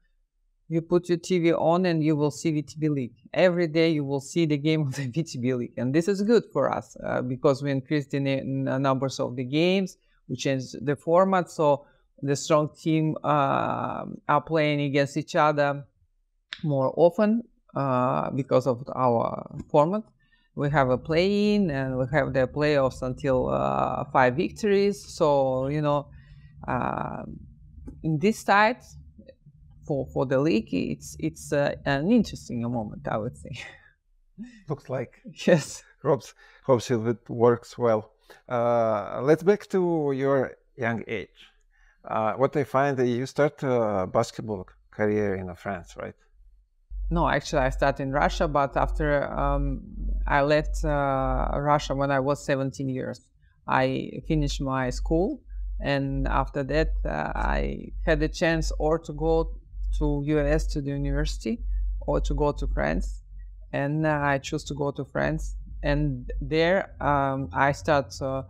you put your TV on and you will see VTB League. Every day you will see the game [LAUGHS] of the VTB League. And this is good for us uh, because we increased the na- numbers of the games, we changed the format. So the strong team uh, are playing against each other more often uh, because of our format. we have a play-in and we have the playoffs until uh, five victories. So you know, uh, in this side for for the league, it's it's uh, an interesting moment, I would say. [LAUGHS] Looks like yes. hopes hopes it works well. Uh, let's back to your young age. Uh, what I find that you start a basketball career in France, right? No, actually, I started in Russia, but after um, I left uh, Russia when I was 17 years, I finished my school, and after that, uh, I had the chance or to go to US to the university or to go to France, and I chose to go to France, and there um, I start uh,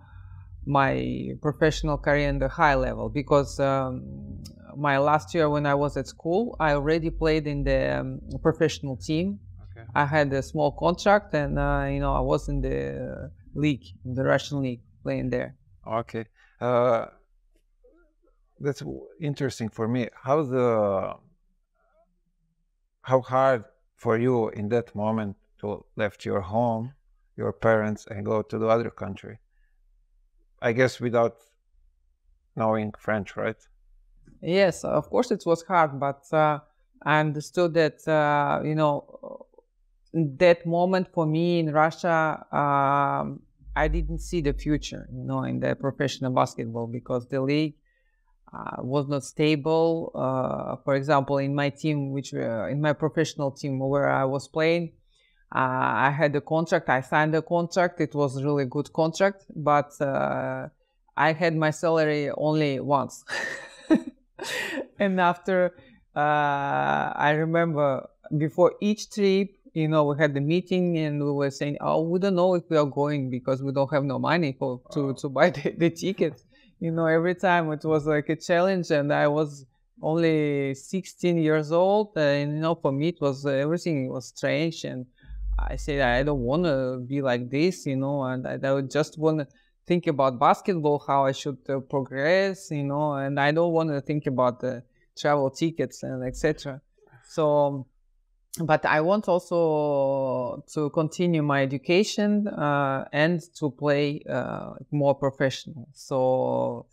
my professional career in the high level because um, my last year when I was at school, I already played in the um, professional team. Okay. I had a small contract, and uh, you know I was in the league, in the Russian league, playing there. Okay. Uh, that's w- interesting for me. How the how hard for you in that moment to left your home, your parents, and go to the other country? I guess without knowing French, right? Yes, of course it was hard, but uh, I understood that uh, you know that moment for me in Russia, um, I didn't see the future, you know, in the professional basketball because the league uh, was not stable. Uh, for example, in my team, which uh, in my professional team where I was playing, uh, I had a contract. I signed a contract. It was a really good contract, but uh, I had my salary only once. [LAUGHS] and after, uh, I remember before each trip, you know, we had the meeting and we were saying, "Oh, we don't know if we are going because we don't have no money for to to buy the, the tickets." You know, every time it was like a challenge, and I was only 16 years old, uh, and you know, for me it was uh, everything was strange, and I said I don't want to be like this, you know, and I, I just want to think about basketball, how I should uh, progress, you know, and I don't want to think about the travel tickets and etc. So, um, but I want also to continue my education uh, and to play uh, more professional. So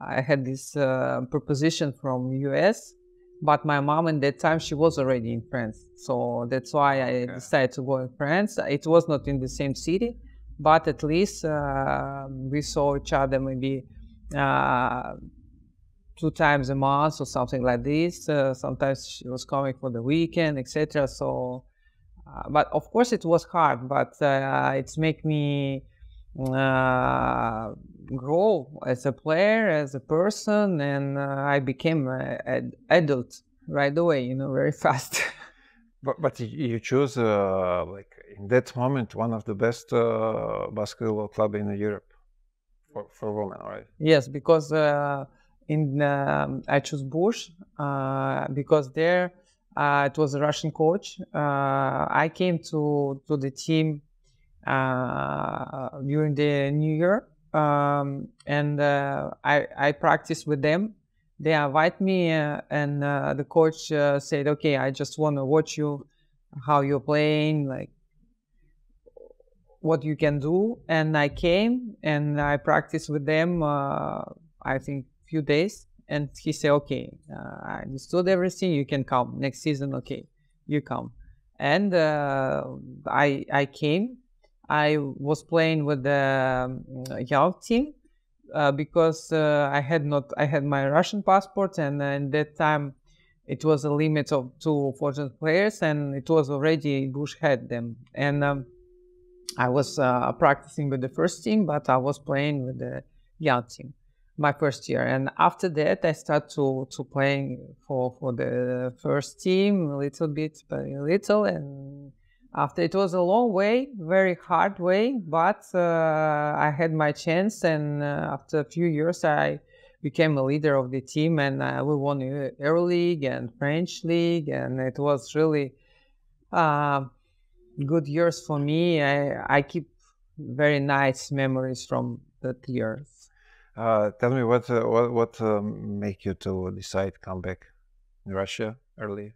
I had this uh, proposition from US, but my mom at that time she was already in France, so that's why I decided to go in France. It was not in the same city, but at least uh, we saw each other maybe uh, two times a month or something like this. Uh, sometimes she was coming for the weekend, etc. So, uh, but of course it was hard, but uh, it's make me uh, grow as a player, as a person, and uh, I became an adult right away. You know, very [LAUGHS] fast. But but you choose uh, like in that moment one of the best uh, basketball club in Europe for for women, right? Yes, because uh, in um, I chose Bourges uh, because there uh, it was a Russian coach. Uh, I came to to the team uh, during the New Year, um, and uh, I I practiced with them. They invite me, uh, and the coach said, "Okay, I just want to watch you, how you're playing, like." what you can do and i came and i practiced with them i think few days and he said okay uh, i understood everything you can come. Next season okay you come. And uh, i i came. I was playing with the um, young team uh, because uh, i had not i had my russian passport and uh, in that time it was a limit of two foreign players and it was already Bourges had them. And um, I was uh, practicing with the first team, but I was playing with the young team my first year. And after that, I start to, to playing for, for the first team a little bit, very little. And after it was a long way, very hard way, but uh, I had my chance. And uh, after a few years, I became a leader of the team, and uh, we won Euro League and French League, and it was really. Uh, good years for me. I, I keep very nice memories from that years. Uh, tell me what uh, what what um, make you to decide come back in Russia early?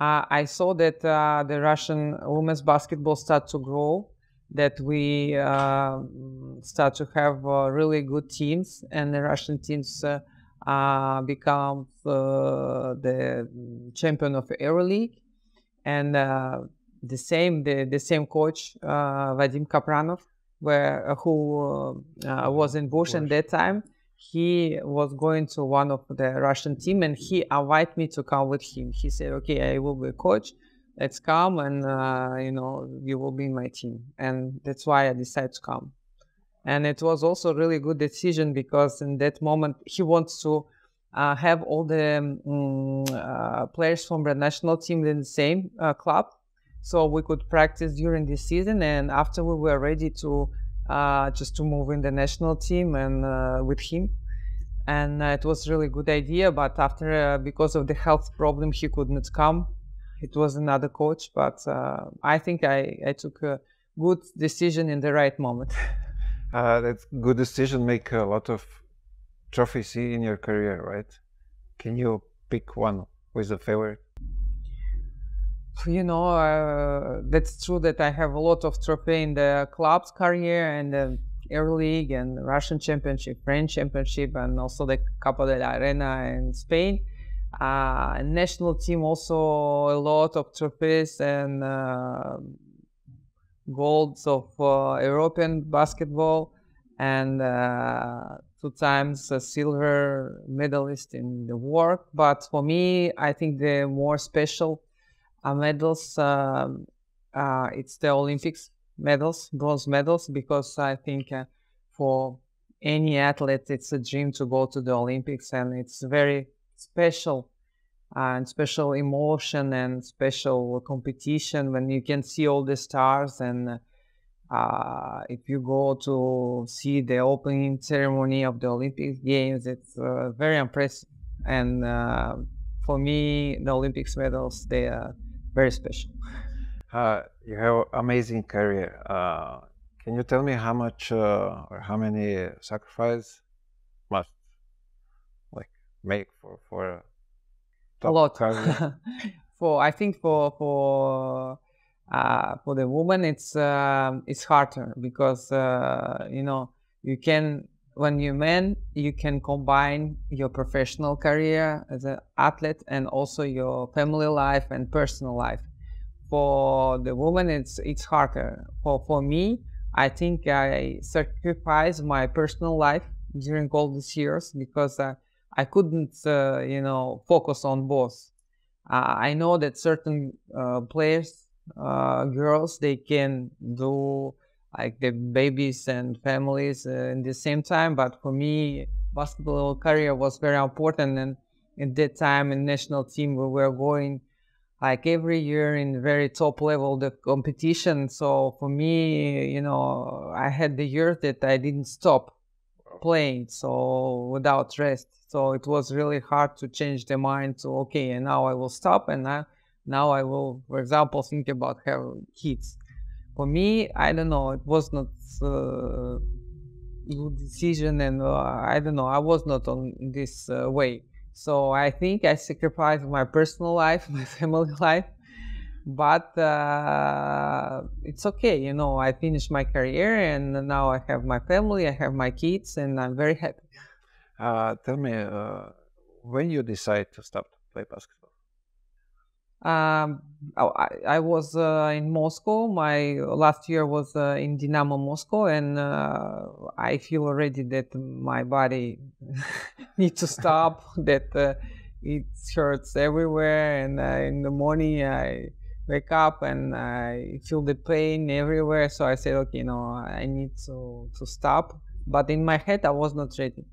Uh, I saw that uh, the Russian women's basketball start to grow, that we uh, start to have uh, really good teams, and the Russian teams uh, uh, become uh, the champion of EuroLeague, and uh, the same the, the same coach uh, Vadim Kapranov, where who uh, was in Bourges at that time. He was going to one of the Russian team, and he invited me to come with him. He said, "Okay, I will be a coach." let's come and uh, you know you will be in my team and that's why i decided to come and it was also a really good decision because in that moment he wants to uh, have all the um, uh, players from the national team in the same uh, club so we could practice during the season and after we were ready to uh, just to move in the national team and uh, with him and it was really good idea but after because of the health problem he could not come it was another coach, but uh, I think I, I took a good decision in the right moment. [LAUGHS] uh, that's good decision. Make a lot of trophies in your career, right? Can you pick one with a favorite? You know, uh, that's true that I have a lot of trophy in the club's career and the EuroLeague and Russian Championship, French Championship, and also the Copa de la Reina in Spain uh, national team also a lot of trophies and uh, golds of uh, European basketball and uh, two times a silver medalist in the work. But for me, I think the more special medals um, uh, it's the Olympics medals, bronze medals, because I think for any athlete it's a dream to go to the Olympics and it's very special and special emotion and special competition when you can see all the stars and uh, if you go to see the opening ceremony of the Olympic Games, it's uh, very impressive. And uh, for me, the Olympics medals they are very special. Uh, you have amazing career. Uh, can you tell me how much uh, or how many sacrifice must like make for for a lot [LAUGHS] for i think for for uh, for the woman it's uh, it's harder because uh, you know you can when you're man you can combine your professional career as an athlete and also your family life and personal life for the woman it's it's harder for for me i think i sacrificed my personal life during all these years because uh, I couldn't, uh, you know, focus on both. Uh, I know that certain uh, players, uh, girls, they can do like the babies and families uh, in the same time. But for me, basketball career was very important. And in that time, in national team, we were going like every year in very top level the competition. So for me, you know, I had the year that I didn't stop playing, so without rest. So it was really hard to change the mind to okay, and now I will stop, and now now I will, for example, think about having kids. For me, I don't know, it was not uh, good decision, and uh, I don't know, I was not on this uh, way. So I think I sacrificed my personal life, [LAUGHS] my family life, but uh, it's okay you know i finished my career and now i have my family i have my kids and i'm very happy uh, tell me, uh, when you decide to stop to play basketball? Um, I, I was uh, in Moscow. My last year was uh, in Dynamo Moscow, and uh, I feel already that my body [LAUGHS] needs to stop. [LAUGHS] that uh, it hurts everywhere, and in the morning I wake up and I feel the pain everywhere. So I said, okay, no, I need to to stop. But in my head, I was not ready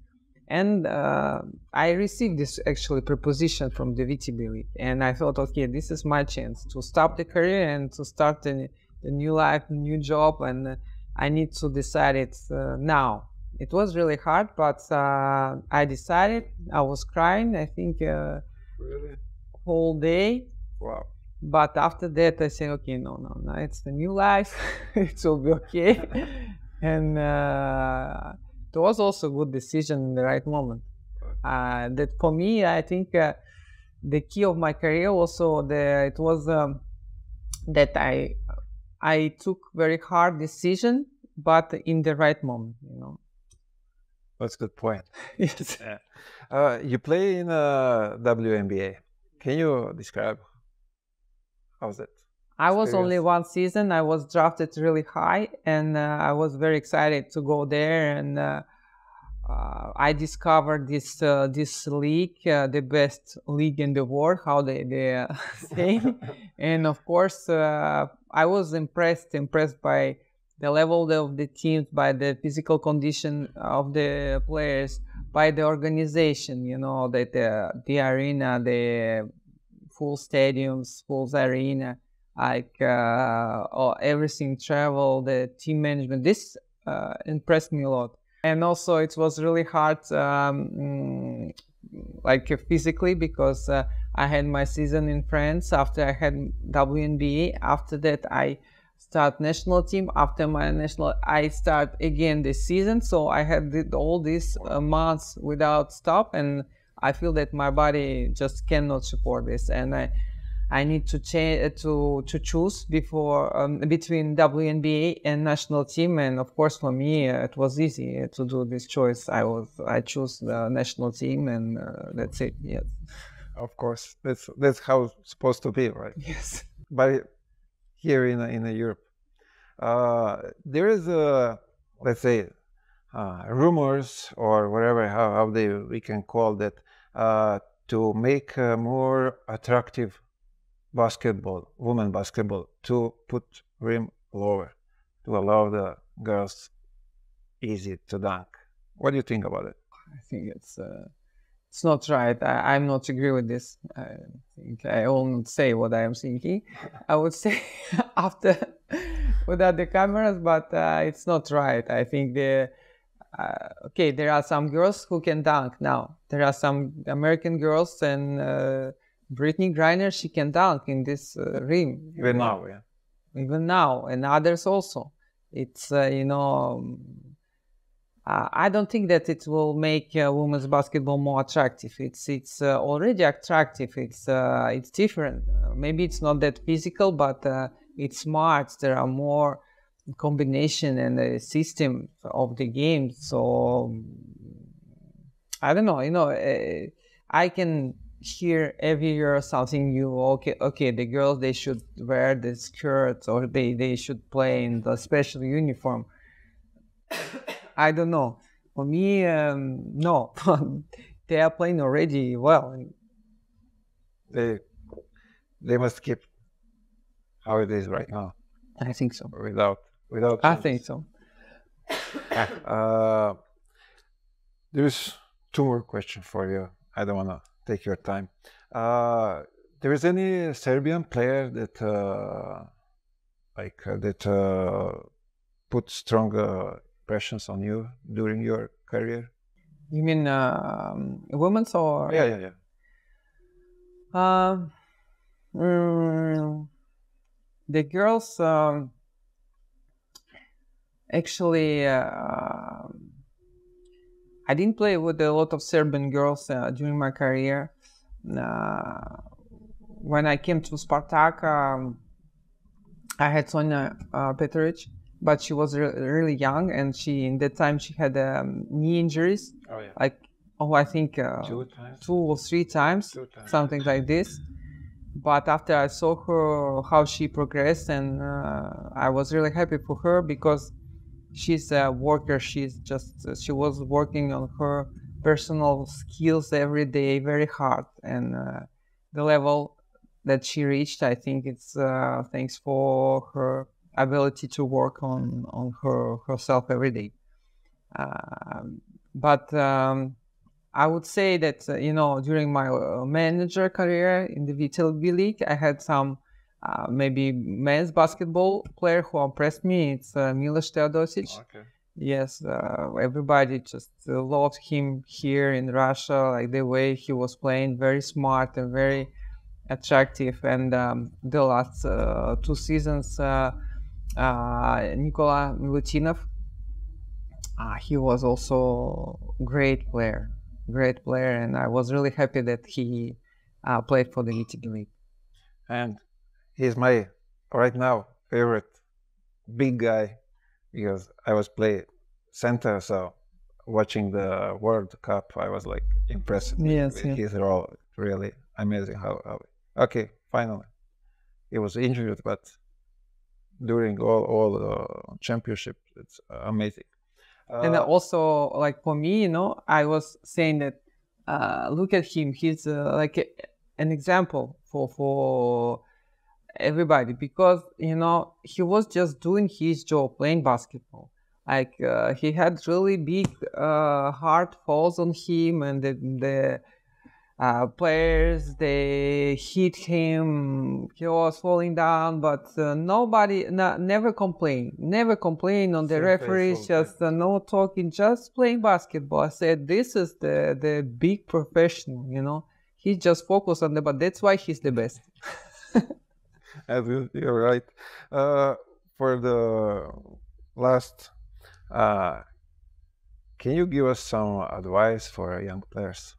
and uh, I received this actually proposition from the VTB and I thought, okay, this is my chance to stop the career and to start a, a new life, new job, and uh, I need to decide it uh, now. It was really hard, but uh, I decided. I was crying. I think uh, really whole day. Wow. But after that, I said, okay, no, no, no, it's the new life. [LAUGHS] it will be okay. [LAUGHS] and uh, it was also a good decision in the right moment. Uh, that for me, I think uh, the key of my career also the it was um, that I I took very hard decision, but in the right moment, you know. That's a good point. [LAUGHS] yes. Uh, you play in uh, WNBA. Can you describe how's that? I was only one season. I was drafted really high, and uh, I was very excited to go there. And uh, uh, I discovered this uh, this league, uh, the best league in the world, how they they uh, [LAUGHS] say. and of course, uh, I was impressed impressed by the level of the teams, by the physical condition of the players, by the organization. You know, that the the arena, the full stadiums, full arena like uh, or everything travel the team management this uh, impressed me a lot. And also it was really hard um, mm, like physically because uh, i had my season in france after i had WNBA after that i start national team. After my national i start again this season. So i had did all these uh, months without stop and i feel that my body just cannot support this. And i I need to change to to choose before um, between WNBA and national team, and of course for me uh, it was easy to do this choice. I was I chose the national team, and uh, that's it. Yes, Of course, that's that's how it's supposed to be, right? yes. But here in in Europe, uh, there is a let's say uh, rumors or whatever how, how they we can call that uh, to make uh, more attractive basketball, women basketball, to put rim lower, to allow the girls easy to dunk. What do you think about it? I think it's uh, it's not right. I, I'm not agree with this. I think I won't say what I am thinking. I would [LAUGHS] say after without the cameras, but uh, it's not right. I think the uh, okay, there are some girls who can dunk now. There are some American girls and uh, Brittney Griner, she can dunk in this uh, rim. Even now, yeah. even now, and others also. It's uh, you know, um, uh, I don't think that it will make uh, women's basketball more attractive. It's it's uh, already attractive. It's uh, it's different. Uh, maybe it's not that physical, but uh, it's smart. There are more combination and a system of the game. So um, I don't know. You know, uh, I can hear every year something new. Okay, okay, the girls they should wear the skirts or they they should play in the special uniform. I don't know. For me, um, no, [LAUGHS] they are playing already well. They they must keep how it is right now I think so. without without. I think so. [COUGHS] Uh, there's two more questions for you. I don't want to take your time. Uh, there is any Serbian player that uh, like uh, that uh, put strong uh, impressions on you during your career? You mean um, women's or? Yeah, yeah, yeah. Um, mm, the girls um, actually, uh, I didn't play with a lot of Serbian girls uh, during my career. Uh, when I came to Spartak, um, I had Sonja uh, Petrovic, but she was re- really young, and she in that time she had um, knee injuries, Oh yeah. like oh I think uh, Two two or three times, Two times. something like this. But after I saw her, how she progressed, and uh, I was really happy for her because she's a worker. She's just she was working on her personal skills every day, very hard, and uh, the level that she reached, I think it's uh, thanks for her ability to work on on her herself every day. Um, but um, I would say that uh, you know during my uh, manager career in the VTLB league, I had some uh, maybe men's basketball player who impressed me. It's uh, Milos Teodosic. Okay. Yes, uh, everybody just uh, loved him here in Russia, like the way he was playing, very smart and very attractive. And um, the last uh, two seasons, uh, uh, Nikola Milutinov, uh, he was also great player, great player, and I was really happy that he uh, played for the VTB League. And he's my right now favorite big guy because I was play center, so watching the World Cup, I was like impressed with- Yes, with yeah. his role. Really amazing how, how. Okay, finally, he was injured, but during all all the championship, it's amazing. and Uh, also like for me you know i was saying that uh, look at him he's uh, like a, an example for for everybody because you know he was just doing his job playing basketball. Like uh, he had really big uh, hard falls on him and the, the uh, players they hit him. He was falling down but uh, nobody no, never complained never complained on the Same referees just uh, no talking just playing basketball. I said this is the the big professional you know? He just focused on the but that's why he's the best [LAUGHS] [LAUGHS] As you- You're right. Uh, for the last, uh, can you give us some advice for young players?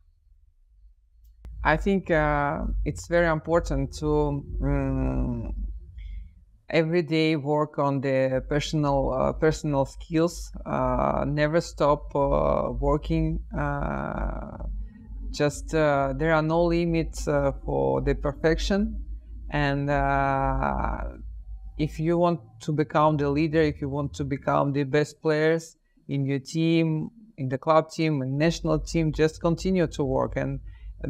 I think uh, it's very important to um, every day work on the personal uh, personal skills. Uh, never stop uh, working. Uh, just uh, there are no limits for the perfection, and uh, if you want to become the leader, if you want to become the best players in your team, in the club team, and national team, just continue to work and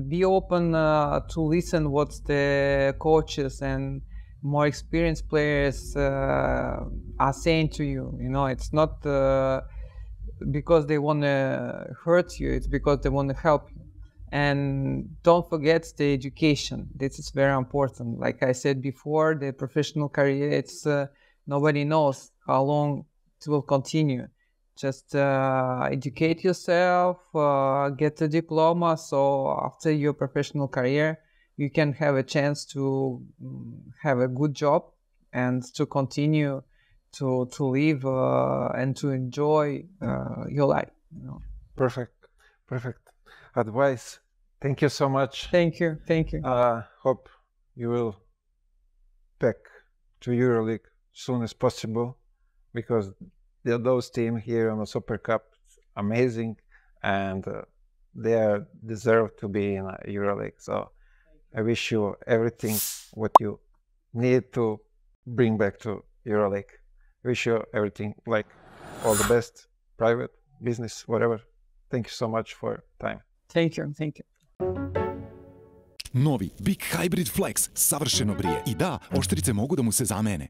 be open uh, to listen what the coaches and more experienced players uh, are saying to you. You know, it's not uh, because they want to hurt you; it's because they want to help you. And don't forget the education. This is very important. Like I said before, the professional career, it's uh, nobody knows how long it will continue just uh, educate yourself, uh, get a diploma. So after your professional career, you can have a chance to mm, have a good job and to continue to to live uh, and to enjoy uh, your life. You know. Perfect, perfect advice. Thank you so much. Thank you, thank you. Uh, hope you will back to EuroLeague as soon as possible because the, those team here on the Super Cup amazing and uh, they are deserve to be in uh, EuroLeague. So I wish you everything what you need to bring back to EuroLeague. Wish you everything like all the best, private, business, whatever. Thank you so much for time. Thank you, thank you. Novi Big Hybrid Flex savršeno brije. I da, oštrice mogu da mu se zamene.